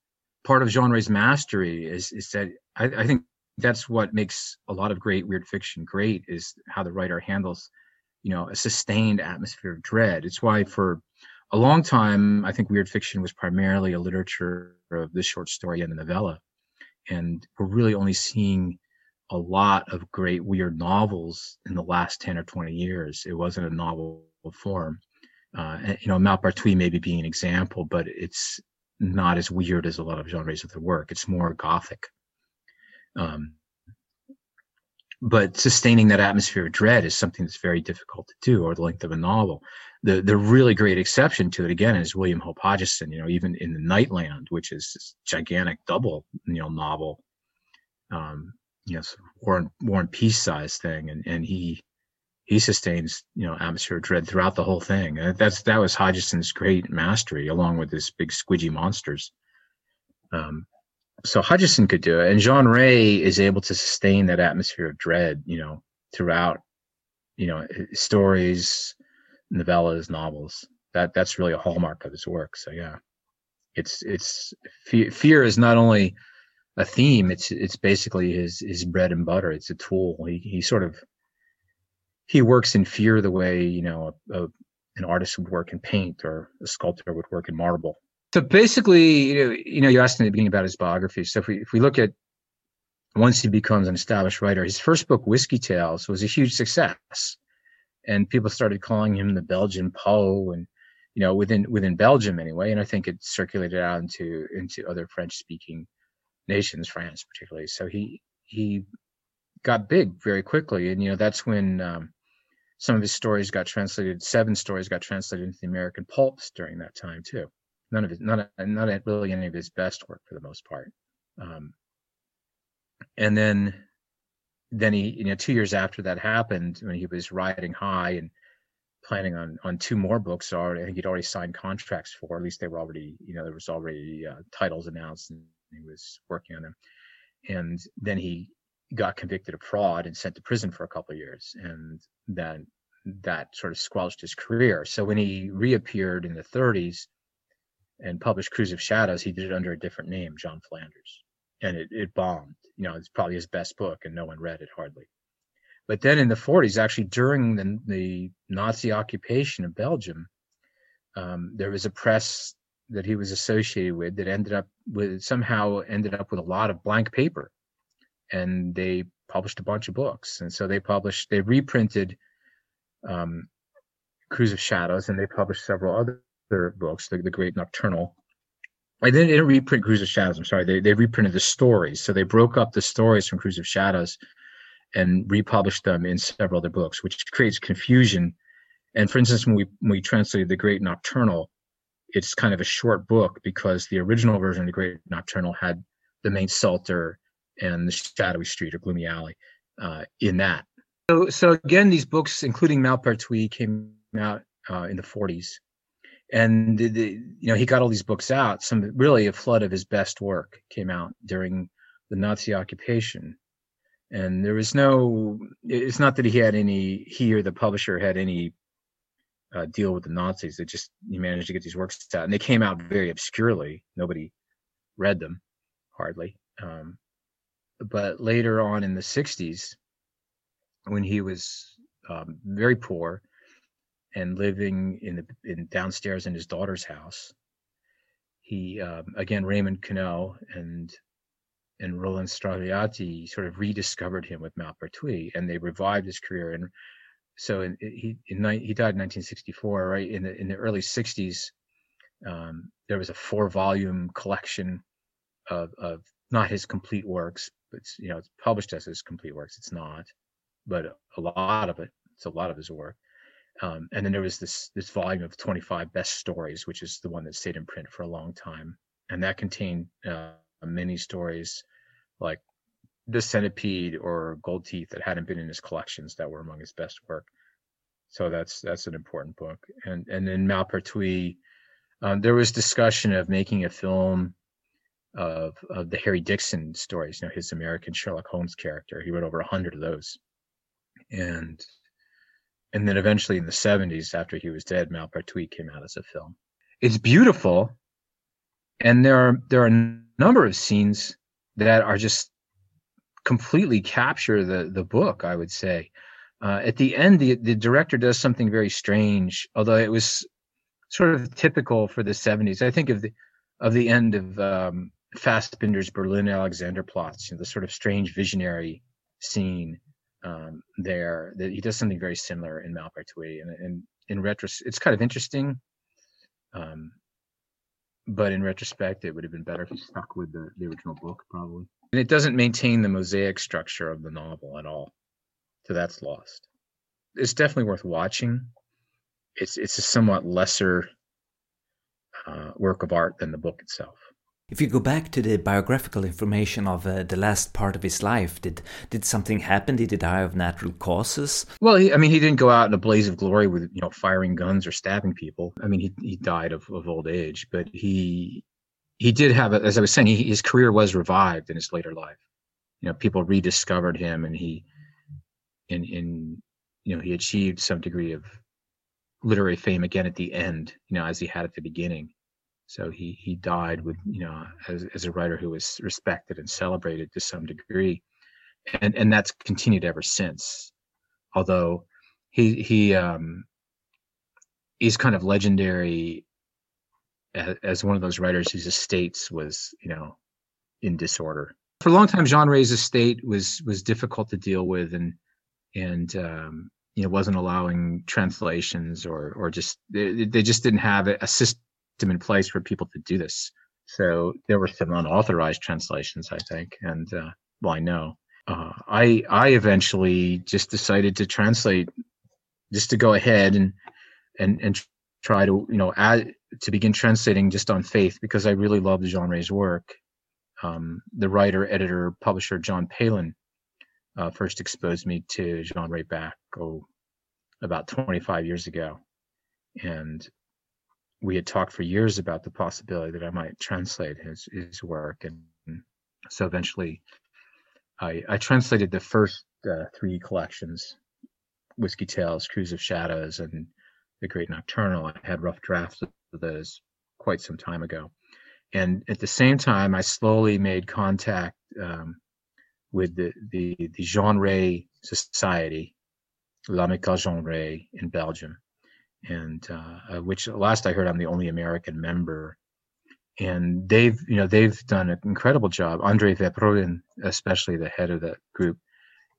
part of Jean Ray's mastery is is that I, I, think that's what makes a lot of great weird fiction great is how the writer handles you know a sustained atmosphere of dread it's why for a long time i think weird fiction was primarily a literature of the short story and the novella and we're really only seeing a lot of great weird novels in the last 10 or 20 years it wasn't a novel form uh, you know Malpertuis maybe being an example but it's not as weird as a lot of genres of their work. It's more gothic. Um, but sustaining that atmosphere of dread is something that's very difficult to do, or the length of a novel. The the really great exception to it again is William Hope Hodgson. You know, even in the Nightland, which is this gigantic double you know novel, um, you know, War and War and Peace size thing, and and he he sustains you know atmosphere of dread throughout the whole thing. And that's that was Hodgson's great mastery, along with his big squidgy monsters. Um, so Hodgson could do it, and Jean Ray is able to sustain that atmosphere of dread, you know, throughout, you know, stories, novellas, novels. That that's really a hallmark of his work. So yeah, it's it's fear, fear is not only a theme; it's it's basically his his bread and butter. It's a tool. He he sort of he works in fear the way you know a, a, an artist would work in paint or a sculptor would work in marble. So basically, you know, you know, you asked in the beginning about his biography. So if we if we look at once he becomes an established writer, his first book, Whiskey Tales, was a huge success, and people started calling him the Belgian Poe, and you know, within within Belgium anyway. And I think it circulated out into into other French speaking nations, France particularly. So he he got big very quickly, and you know that's when um, some of his stories got translated. Seven stories got translated into the American pulps during that time too. None of it, not not really any of his best work for the most part. Um, and then, then he, you know, two years after that happened, when he was riding high and planning on on two more books already. I think he'd already signed contracts for. At least they were already, you know, there was already uh, titles announced, and he was working on them. And then he got convicted of fraud and sent to prison for a couple of years, and then that sort of squelched his career. So when he reappeared in the 30s and published Cruise of Shadows, he did it under a different name, John Flanders, and it, it bombed. You know, it's probably his best book, and no one read it hardly. But then in the 40s, actually during the, the Nazi occupation of Belgium, um, there was a press that he was associated with that ended up with somehow ended up with a lot of blank paper, and they published a bunch of books. And so they published, they reprinted um, Cruise of Shadows, and they published several other books, the, the Great Nocturnal. I didn't, they didn't reprint Cruise of Shadows. I'm sorry. They they reprinted the stories. So they broke up the stories from Cruise of Shadows and republished them in several other books, which creates confusion. And for instance, when we when we translated the Great Nocturnal, it's kind of a short book because the original version of the Great Nocturnal had the Mainz Psalter and the Shadowy Street or Gloomy Alley uh, in that. So, so again, these books, including Malpertuis, came out uh, in the 40s, and the, the, you know he got all these books out. Some really a flood of his best work came out during the Nazi occupation, and there was no. It's not that he had any. He or the publisher had any uh, deal with the Nazis. they just he managed to get these works out, and they came out very obscurely. Nobody read them, hardly. Um, but later on in the 60s, when he was um, very poor and living in the in downstairs in his daughter's house, he um, again Raymond Queneau and and Roland Stragliati sort of rediscovered him with Malpertuis, and they revived his career. And so in, he in, he died in 1964, right in the in the early 60s. Um, there was a four volume collection of, of not his complete works, but you know it's published as his complete works. It's not, but a lot of it. It's a lot of his work. Um, and then there was this this volume of 25 best stories, which is the one that stayed in print for a long time, and that contained uh, many stories like the centipede or gold teeth that hadn't been in his collections that were among his best work. So that's that's an important book. And and in Malpertuis, um, there was discussion of making a film of of the Harry Dickson stories, you know, his American Sherlock Holmes character. He wrote over a hundred of those, and and then eventually in the 70s, after he was dead, Malpertuis came out as a film. It's beautiful, and there are there are a number of scenes that are just completely capture the the book. I would say. Uh, at the end, the the director does something very strange, although it was sort of typical for the 70s. I think of the of the end of um, Berlin Alexanderplatz, you know, the sort of strange visionary scene um, there. That he does something very similar in Malpertuis, and, and in retrospect, it's kind of interesting. Um, but in retrospect, it would have been better if he stuck with the, the original book, probably. And it doesn't maintain the mosaic structure of the novel at all, so that's lost. It's definitely worth watching. It's it's a somewhat lesser uh, work of art than the book itself. If you go back to the biographical information of uh, the last part of his life, did did something happen? Did he die of natural causes? Well, he, I mean, he didn't go out in a blaze of glory with you know firing guns or stabbing people. I mean, he he died of, of old age, but he he did have, a, as I was saying, he, his career was revived in his later life. You know, people rediscovered him, and he in in you know he achieved some degree of literary fame again at the end. You know, as he had at the beginning so he he died with you know as, as a writer who was respected and celebrated to some degree, and and that's continued ever since. Although he he um, he's kind of legendary as, one of those writers whose estates was you know in disorder. For a long time, Jean Ray's estate was was difficult to deal with, and and um, you know wasn't allowing translations or or just they, they just didn't have a system system in place for people to do this. So there were some unauthorized translations, I think, and uh, well, I know. Uh, I I eventually just decided to translate, just to go ahead and and and try to you know add to begin translating just on faith because I really loved Jean Ray's work. Um, the writer, editor, publisher John Pelan uh, first exposed me to Jean Ray back oh about 25 years ago, and we had talked for years about the possibility that I might translate his his work, and so eventually I, I translated the first uh, three collections Whiskey Tales, Cruise of Shadows, and The Great Nocturnal. I had rough drafts of those quite some time ago. And at the same time, I slowly made contact um, with the, the, the Jean Ray Society, L'Amicale Jean Ray in Belgium, and uh, uh, which last I heard I'm the only American member. And they've, you know, they've done an incredible job. Andre Verbruggen, especially the head of that group,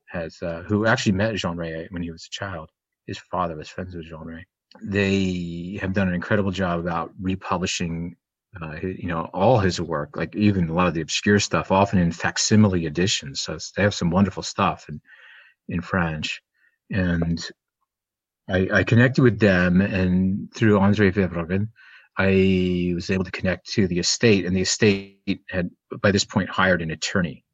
has uh, who actually met Jean Ray when he was a child. His father was friends with Jean Ray. They have done an incredible job about republishing, uh, you know, all his work, like even a lot of the obscure stuff, often in facsimile editions. So they have some wonderful stuff in in French, and I, I connected with them, and through Andre Verbruggen, I was able to connect to the estate, and the estate had by this point hired an attorney.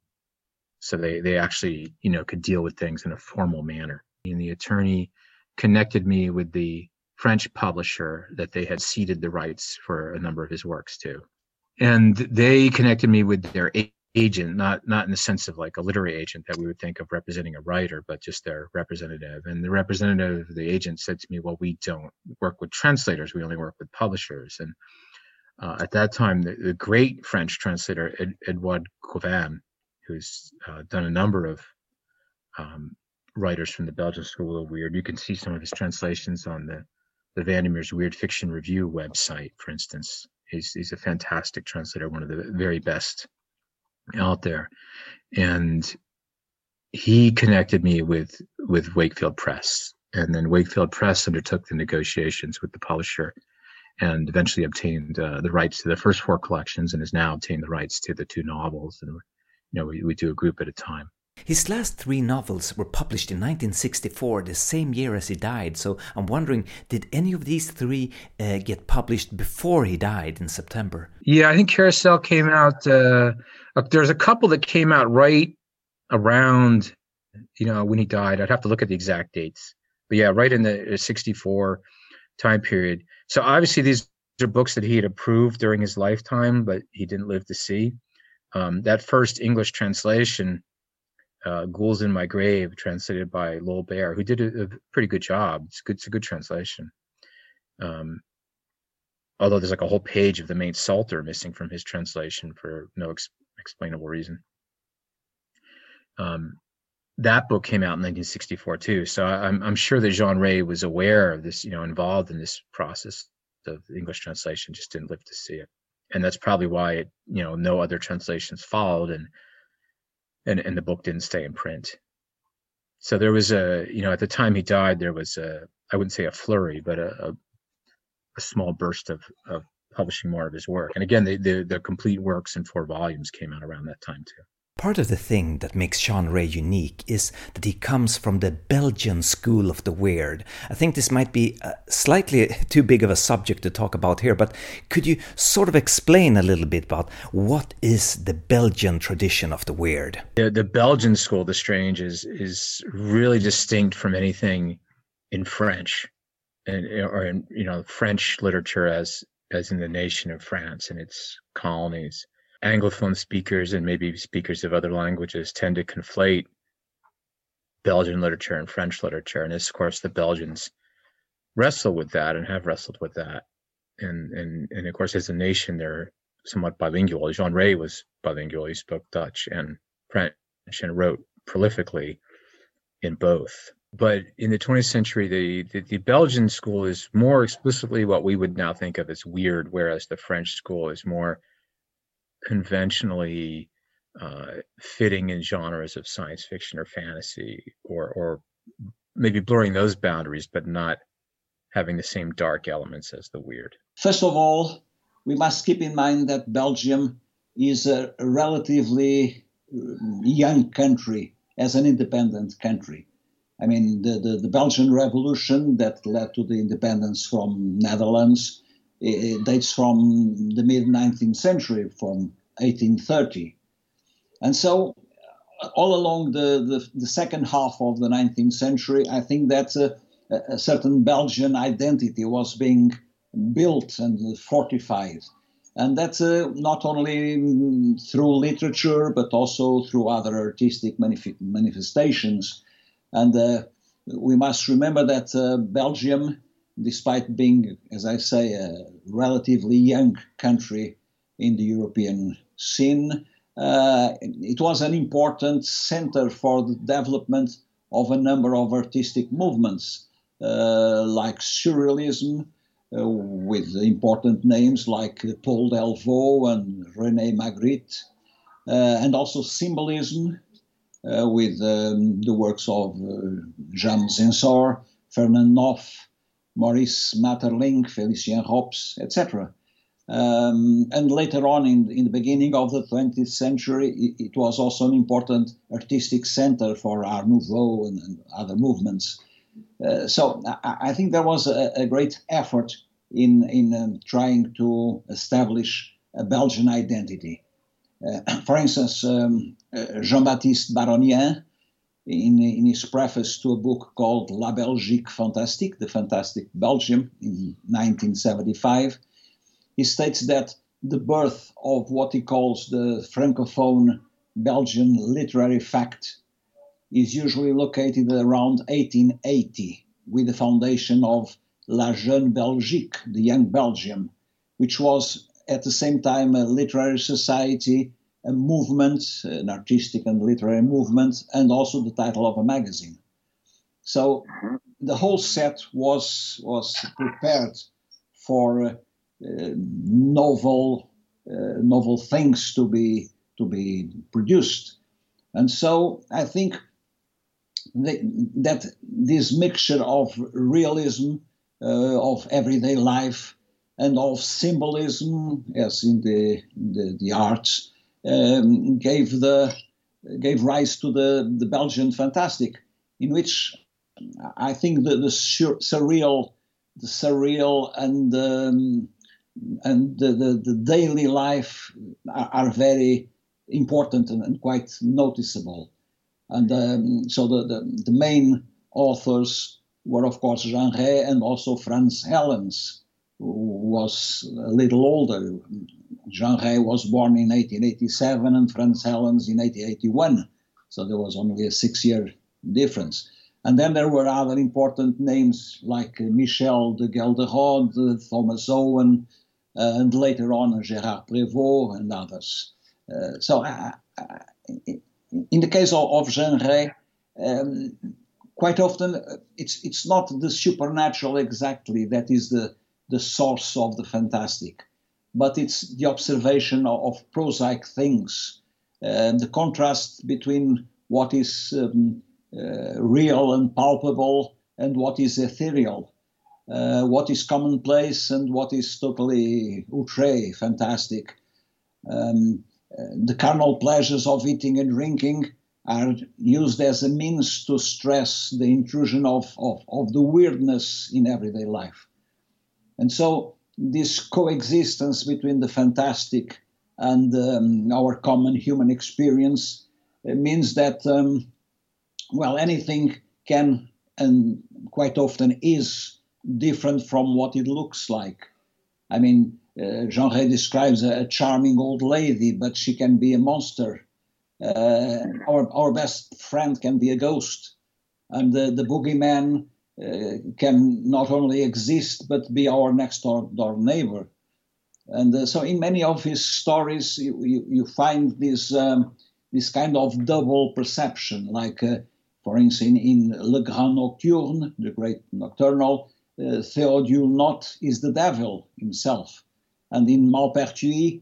So they they actually you know could deal with things in a formal manner. And the attorney connected me with the french publisher that they had ceded the rights for a number of his works to. And they connected me with their agent not not in the sense of like a literary agent that we would think of representing a writer but just their representative and the representative of the agent said to me well we don't work with translators we only work with publishers and uh, at that time the, the great french translator Ed, edouard Gauvin who's uh, done a number of um, writers from the Belgian School of Weird. You can see some of his translations on the the Vandermeer's Weird Fiction Review website, for instance. He's he's a fantastic translator, one of the very best out there, and he connected me with with Wakefield Press, and then Wakefield Press undertook the negotiations with the publisher, and eventually obtained uh, the rights to the first four collections, and has now obtained the rights to the two novels, and you know, we, we do a group at a time. His last three novels were published in 1964, the same year as he died. So I'm wondering, did any of these three uh, get published before he died in September? Yeah, I think Carousel came out. Uh, there's a couple that came out right around, you know, when he died. I'd have to look at the exact dates, but yeah, right in the 64 time period. So obviously, these are books that he had approved during his lifetime, but he didn't live to see. Um, that first English translation, uh, "Ghouls in My Grave," translated by Lowell Bair, who did a, a, pretty good job. It's good. It's a good translation. Um, although there's like a whole page of the Mainz Psalter missing from his translation for no ex- explainable reason. Um, that book came out in 1964 too, so I'm I'm sure that Jean Ray was aware of this, you know, involved in this process of English translation, just didn't live to see it and that's probably why it, you know no other translations followed and and and the book didn't stay in print. So there was a you know at the time he died there was a i wouldn't say a flurry but a, a, a small burst of of publishing more of his work. And again the, the the complete works in four volumes came out around that time too Part of the thing that makes Jean Ray unique is that he comes from the Belgian school of the weird. I think this might be uh, slightly too big of a subject to talk about here, but could you sort of explain a little bit about what is the Belgian tradition of the weird? The, the Belgian school, of the strange, is is really distinct from anything in French, and or in you know French literature as as in the nation of France and its colonies Anglophone speakers and maybe speakers of other languages tend to conflate Belgian literature and French literature. And of course, the Belgians wrestle with that and have wrestled with that. And, and, and of course, as a nation, they're somewhat bilingual. Jean Ray was bilingual. He spoke Dutch and French and wrote prolifically in both. But in the 20th century, the, the, the, Belgian school is more explicitly what we would now think of as weird, whereas the French school is more conventionally uh, fitting in genres of science fiction or fantasy, or or maybe blurring those boundaries, but not having the same dark elements as the weird. First of all, we must keep in mind that Belgium is a relatively uh, young country as an independent country. I mean, the, the, the Belgian Revolution that led to the independence from Netherlands it dates from the mid 19th century, from 1830. And so, uh, all along the, the, the, second half of the 19th century, I think that a, certain Belgian identity was being built and fortified. And that's uh, not only mm, through literature, but also through other artistic manif- manifestations. And uh, we must remember that uh, Belgium, despite being, as I say, a relatively young country in the European scene, uh, it was an important center for the development of a number of artistic movements, uh, like surrealism, uh, with important names like Paul Delvaux and René Magritte, uh, and also symbolism uh, with um, the works of uh, James Ensor, Fernand Khnopff, Maurice Maeterlinck, Félicien Rops, etc. Um, and later on, in, in the beginning of the 20th century, it, it was also an important artistic center for Art Nouveau and, and other movements. Uh, so I, I, think there was a, a great effort in in um, trying to establish a Belgian identity. Uh, for instance, um, uh, Jean-Baptiste Baronian, in, in his preface to a book called La Belgique Fantastique, The Fantastic Belgium, in 1975, he states that the birth of what he calls the Francophone Belgian literary fact is usually located around 1880 with the foundation of La Jeune Belgique, the Young Belgium, which was at the same time a literary society, a movement, an artistic and literary movement, and also the title of a magazine. So the whole set was was prepared for uh, novel uh, novel things to be to be produced, and so I think that this mixture of realism, uh, of everyday life, and of symbolism, as in the the, the arts, um, gave the gave rise to the the Belgian fantastic, in which I think the, the surreal, the surreal and um, and the, the, the, daily life are, are very important and, and, quite noticeable. And um, so the, the, the, main authors were, of course, Jean Ray and also Franz Hellens, who was a little older. Jean Ray was born in 1887 and Franz Hellens in 1881. So there was only a six year difference. And then there were other important names like Michel de Ghelderode, Thomas Owen, uh, and later on Gérard Prévost and others. Uh, so uh, in the case of, of Jean Ray, um, quite often it's it's not the supernatural exactly that is the the source of the fantastic, but it's the observation of, of prosaic things, the contrast between what is um, uh, real and palpable and what is ethereal uh, what is commonplace and what is totally outre, fantastic. Um, the carnal pleasures of eating and drinking are used as a means to stress the intrusion of, of, of the weirdness in everyday life. And so, this coexistence between the fantastic and um, our common human experience uh, means that, um, well, anything can and quite often is different from what it looks like. I mean, uh, Jean Ray describes a, a, charming old lady, but she can be a monster. Uh, our, our best friend can be a ghost. And the, the boogeyman can not only exist, but be our next door, door neighbor. And uh, so, in many of his stories, you, you, you find this, um, this kind of double perception. Like, uh, for instance, in Le Grand Nocturne, the great nocturnal, uh, Theodule Not is the devil himself. And in Malpertuis,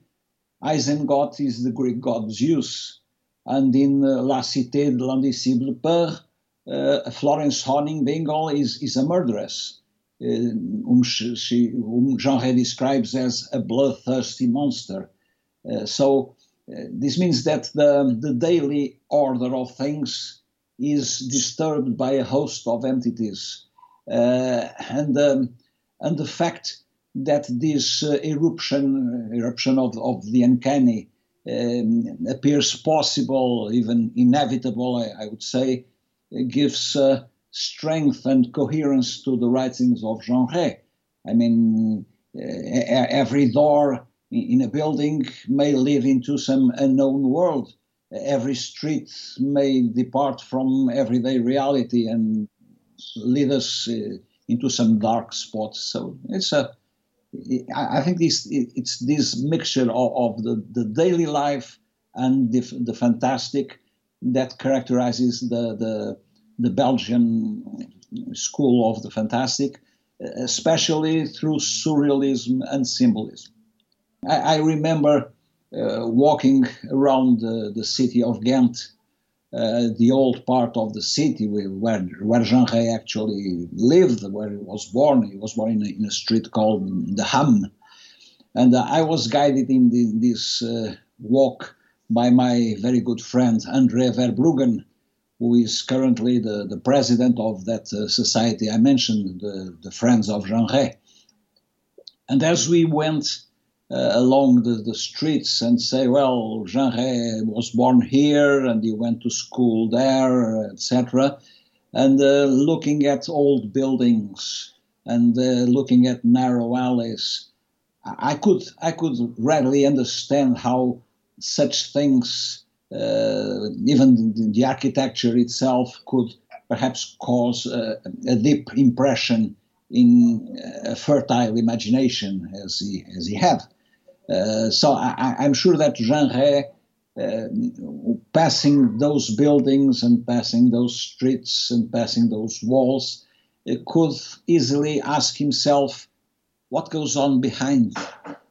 Eisengott is the Greek god Zeus. And in uh, La Cité de l'Indicible Peur, uh, Florence Honningbingle is, is a murderess, uh, whom, she, she, whom Jean Ray describes as a bloodthirsty monster. Uh, so this means that the, the daily order of things is disturbed by a host of entities uh, and um, and the fact that this uh, eruption eruption of, of the uncanny um, appears possible, even inevitable, I, I would say, gives uh, strength and coherence to the writings of Jean Ray. I mean, uh, every door in a building may live into some unknown world. Every street may depart from everyday reality and lead us uh, into some dark spots. So it's a, I think this it's this mixture of, of the, the daily life and the, the fantastic that characterizes the, the the Belgian school of the fantastic, especially through surrealism and symbolism. I, I remember uh, walking around the, the, city of Ghent, uh, the old part of the city where, where Jean Ray actually lived, where he was born. He was born in a, in a street called the Ham. And uh, I was guided in the, this uh, walk by my very good friend Andre Verbruggen, who is currently the, the president of that uh, society I mentioned, the, the Friends of Jean Ray. And as we went uh, along the, the streets and say, well, Jean Ray was born here and he went to school there, etc., and uh, looking at old buildings and uh, looking at narrow alleys, I could I could readily understand how such things uh, even the architecture itself could perhaps cause a, a deep impression in a fertile imagination as he as he had. Uh, so I, am sure that Jean Ray, uh, passing those buildings and passing those streets and passing those walls, uh, could easily ask himself, what goes on behind?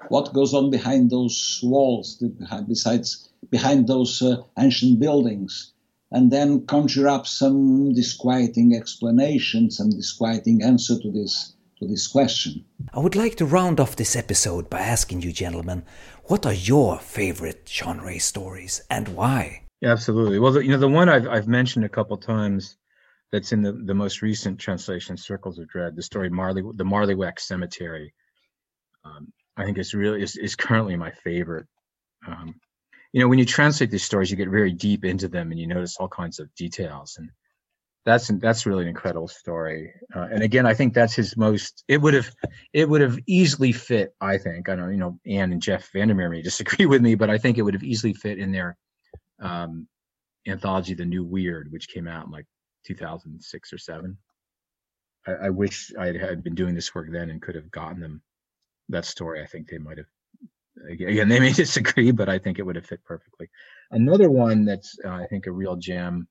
What goes on behind those walls? Besides behind those uh, ancient buildings and then conjure up some disquieting explanation, some disquieting answer to this to this question. I would like to round off this episode by asking you, gentlemen, what are your favorite Jean Ray stories and why? Yeah, absolutely. Well, the, you know, the one I've I've mentioned a couple times that's in the, the most recent translation, Circles of Dread, the story Marley, the Marlyweck Cemetery. Um, I think it's really is, is currently my favorite. Um, you know when you translate these stories you get very deep into them and you notice all kinds of details and that's that's really an incredible story uh, and again i think that's his most it would have it would have easily fit i think i don't you know anne and jeff vandermeer may disagree with me but i think it would have easily fit in their um, anthology the new weird which came out in like 2006 or 7 I, I wish i had been doing this work then and could have gotten them that story i think they might have again they may disagree but i think it would have fit perfectly. Another one that's uh, i think a real gem.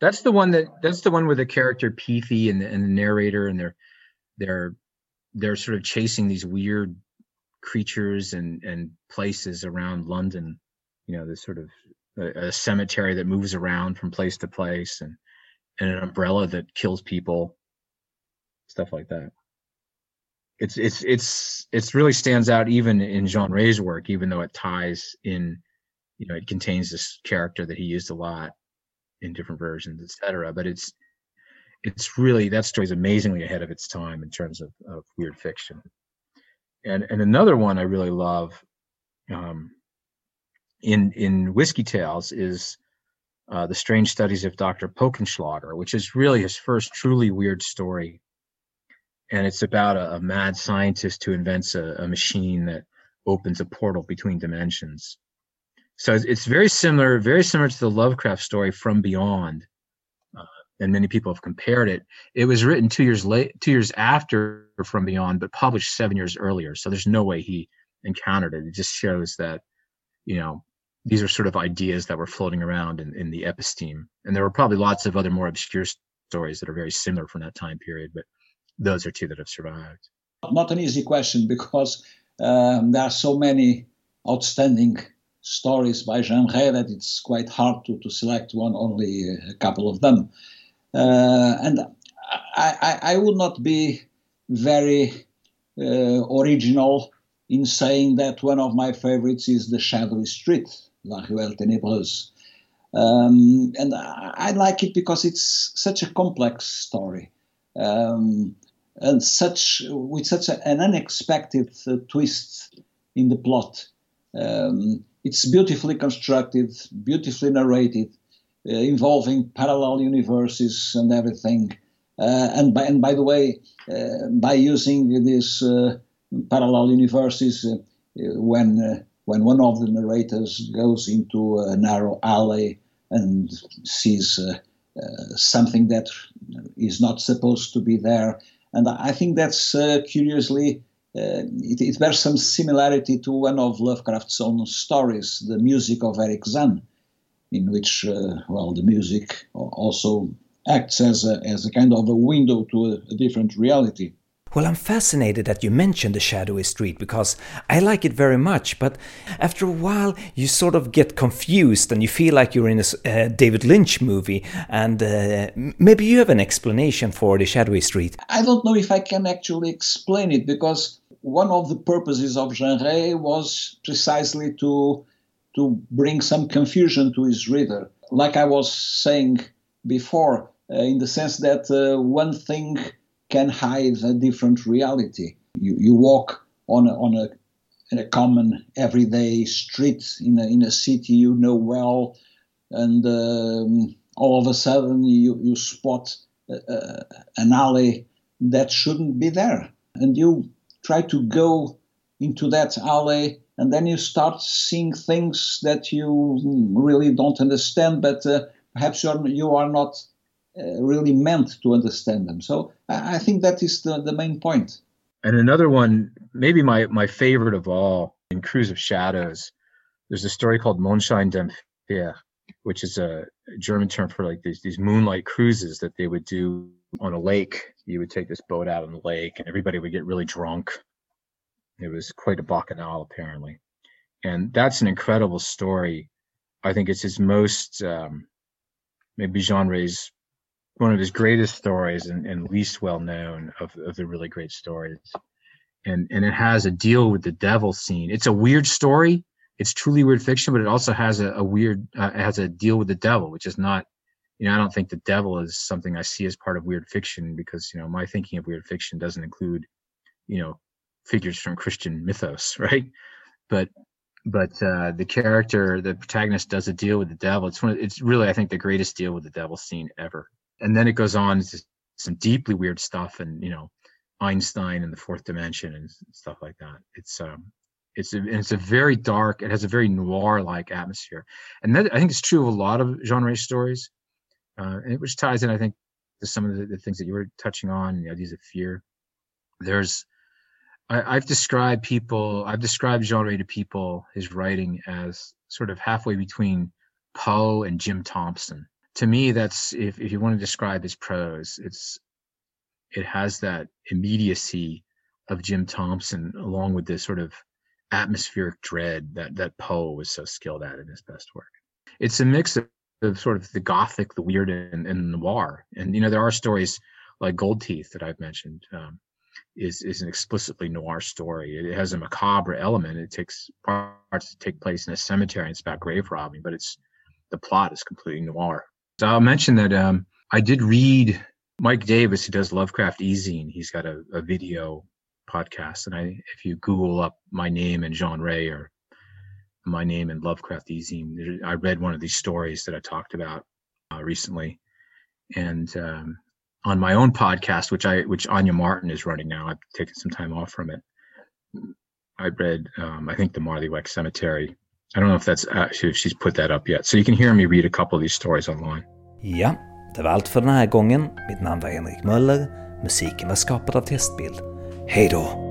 That's the one that that's the one with the character Peethy and the, and the narrator and they're they're they're sort of chasing these weird creatures and and places around london you know this sort of a, a cemetery that moves around from place to place and and an umbrella that kills people stuff like that it's it's it's it's really stands out even in Jean Ray's work, even though it ties in, you know, it contains this character that he used a lot in different versions, etc. But it's it's really that story's amazingly ahead of its time in terms of, of weird fiction. And and another one I really love um, in in Whiskey Tales is uh, the Strange Studies of Dr. Paukenschläger, which is really his first truly weird story and it's about a, a mad scientist who invents a, a, machine that opens a portal between dimensions. So it's, it's, very similar, very similar to the Lovecraft story From Beyond, uh, and many people have compared it. It was written two years late, two years after From Beyond, but published seven years earlier. So there's no way he encountered it. It just shows that, you know, these are sort of ideas that were floating around in, in the episteme, and there were probably lots of other more obscure stories that are very similar from that time period, but those are two that have survived? Not an easy question because um, there are so many outstanding stories by Jean Ray that it's quite hard to, to select one, only a couple of them. Uh, and I, I, I, would not be very uh, original in saying that one of my favorites is The Shadowy Street, La Ruelle Ténébreuse. Um, and I, I, like it because it's such a complex story. Um, and such with such a, an unexpected uh, twist in the plot. Um, it's beautifully constructed, beautifully narrated, uh, involving parallel universes and everything. Uh, and, by, and by the way, uh, by using these uh, parallel universes, uh, when when one of the narrators goes into a narrow alley and sees something that is not supposed to be there, and I think that's curiously uh, it, it, bears some similarity to one of Lovecraft's own stories, The Music of Erich Zann, in which, uh, well, the music also acts as a, as a kind of a window to a, a different reality. Well, I'm fascinated that you mentioned the shadowy street because I like it very much, but after a while you sort of get confused and you feel like you're in a uh, David Lynch movie. And uh, maybe you have an explanation for the shadowy street. I don't know if I can actually explain it because one of the purposes of Jean Ray was precisely to to bring some confusion to his reader. Like I was saying before, uh, in the sense that uh, one thing can hide a different reality. You, you walk on a, on a in a common everyday street in a, in a city you know well, and um, all of a sudden you, you spot an alley that shouldn't be there, and you try to go into that alley and then you start seeing things that you really don't understand but uh, perhaps you're, you are not really meant to understand them so I, think that is the, the main point. and another one maybe my, my favorite of all in cruise of shadows there's a story called Mondscheinfahrt which is a german term for like these, these moonlight cruises that they would do on a lake. You would take this boat out on the lake, and everybody would get really drunk. It was quite a bacchanal, apparently, and that's an incredible story. I think it's his most, um, maybe Jean Ray's one of his greatest stories and, and least well known of, of the really great stories. And and it has a deal with the devil scene. It's a weird story. It's truly weird fiction, but it also has a, a weird uh, has a deal with the devil, which is not you know, I don't think the devil is something I see as part of weird fiction because, you know, my thinking of weird fiction doesn't include, you know, figures from Christian mythos, right? But but uh, the character, the protagonist, does a deal with the devil. It's one. Of, it's really, I think, the greatest deal with the devil scene ever. And then it goes on to some deeply weird stuff, and you know, Einstein and the fourth dimension and stuff like that. It's um, it's a, it's a very dark. It has a very noir-like atmosphere, and that I think it's true of a lot of genre stories uh, which ties in, I think, to some of the, the, things that you were touching on, the ideas of fear. There's, I, have described people, I've described genre to people, his writing as sort of halfway between Poe and Jim Thompson. To me, that's if, if you want to describe his prose, it's it has that immediacy of Jim Thompson, along with this sort of atmospheric dread that that Poe was so skilled at in his best work. It's a mix of sort of the gothic, the weird, and, and noir. And you know, there are stories like Gold Teeth that I've mentioned. Um, is is an explicitly noir story. It has a macabre element. It takes parts take place in a cemetery. And it's about grave robbing, but it's the plot is completely noir. So I'll mention that um, I did read Mike Davis, who does Lovecraft Ezine. He's got a, a video podcast, and I if you Google up my name and Jean Ray or my name and Lovecraft Ezine. I read one of these stories that I talked about uh, recently, and um, on my own podcast, which I which Anya Martin is running now, I've taken some time off from it. I read, um, I think, the Marlyweck Cemetery. I don't know if that's actually if she's put that up yet. So you can hear me read a couple of these stories online. Ja, det var allt för den här gången. Mitt namn var Henrik Möller. Musiken var skapad av Testbild. Hej då!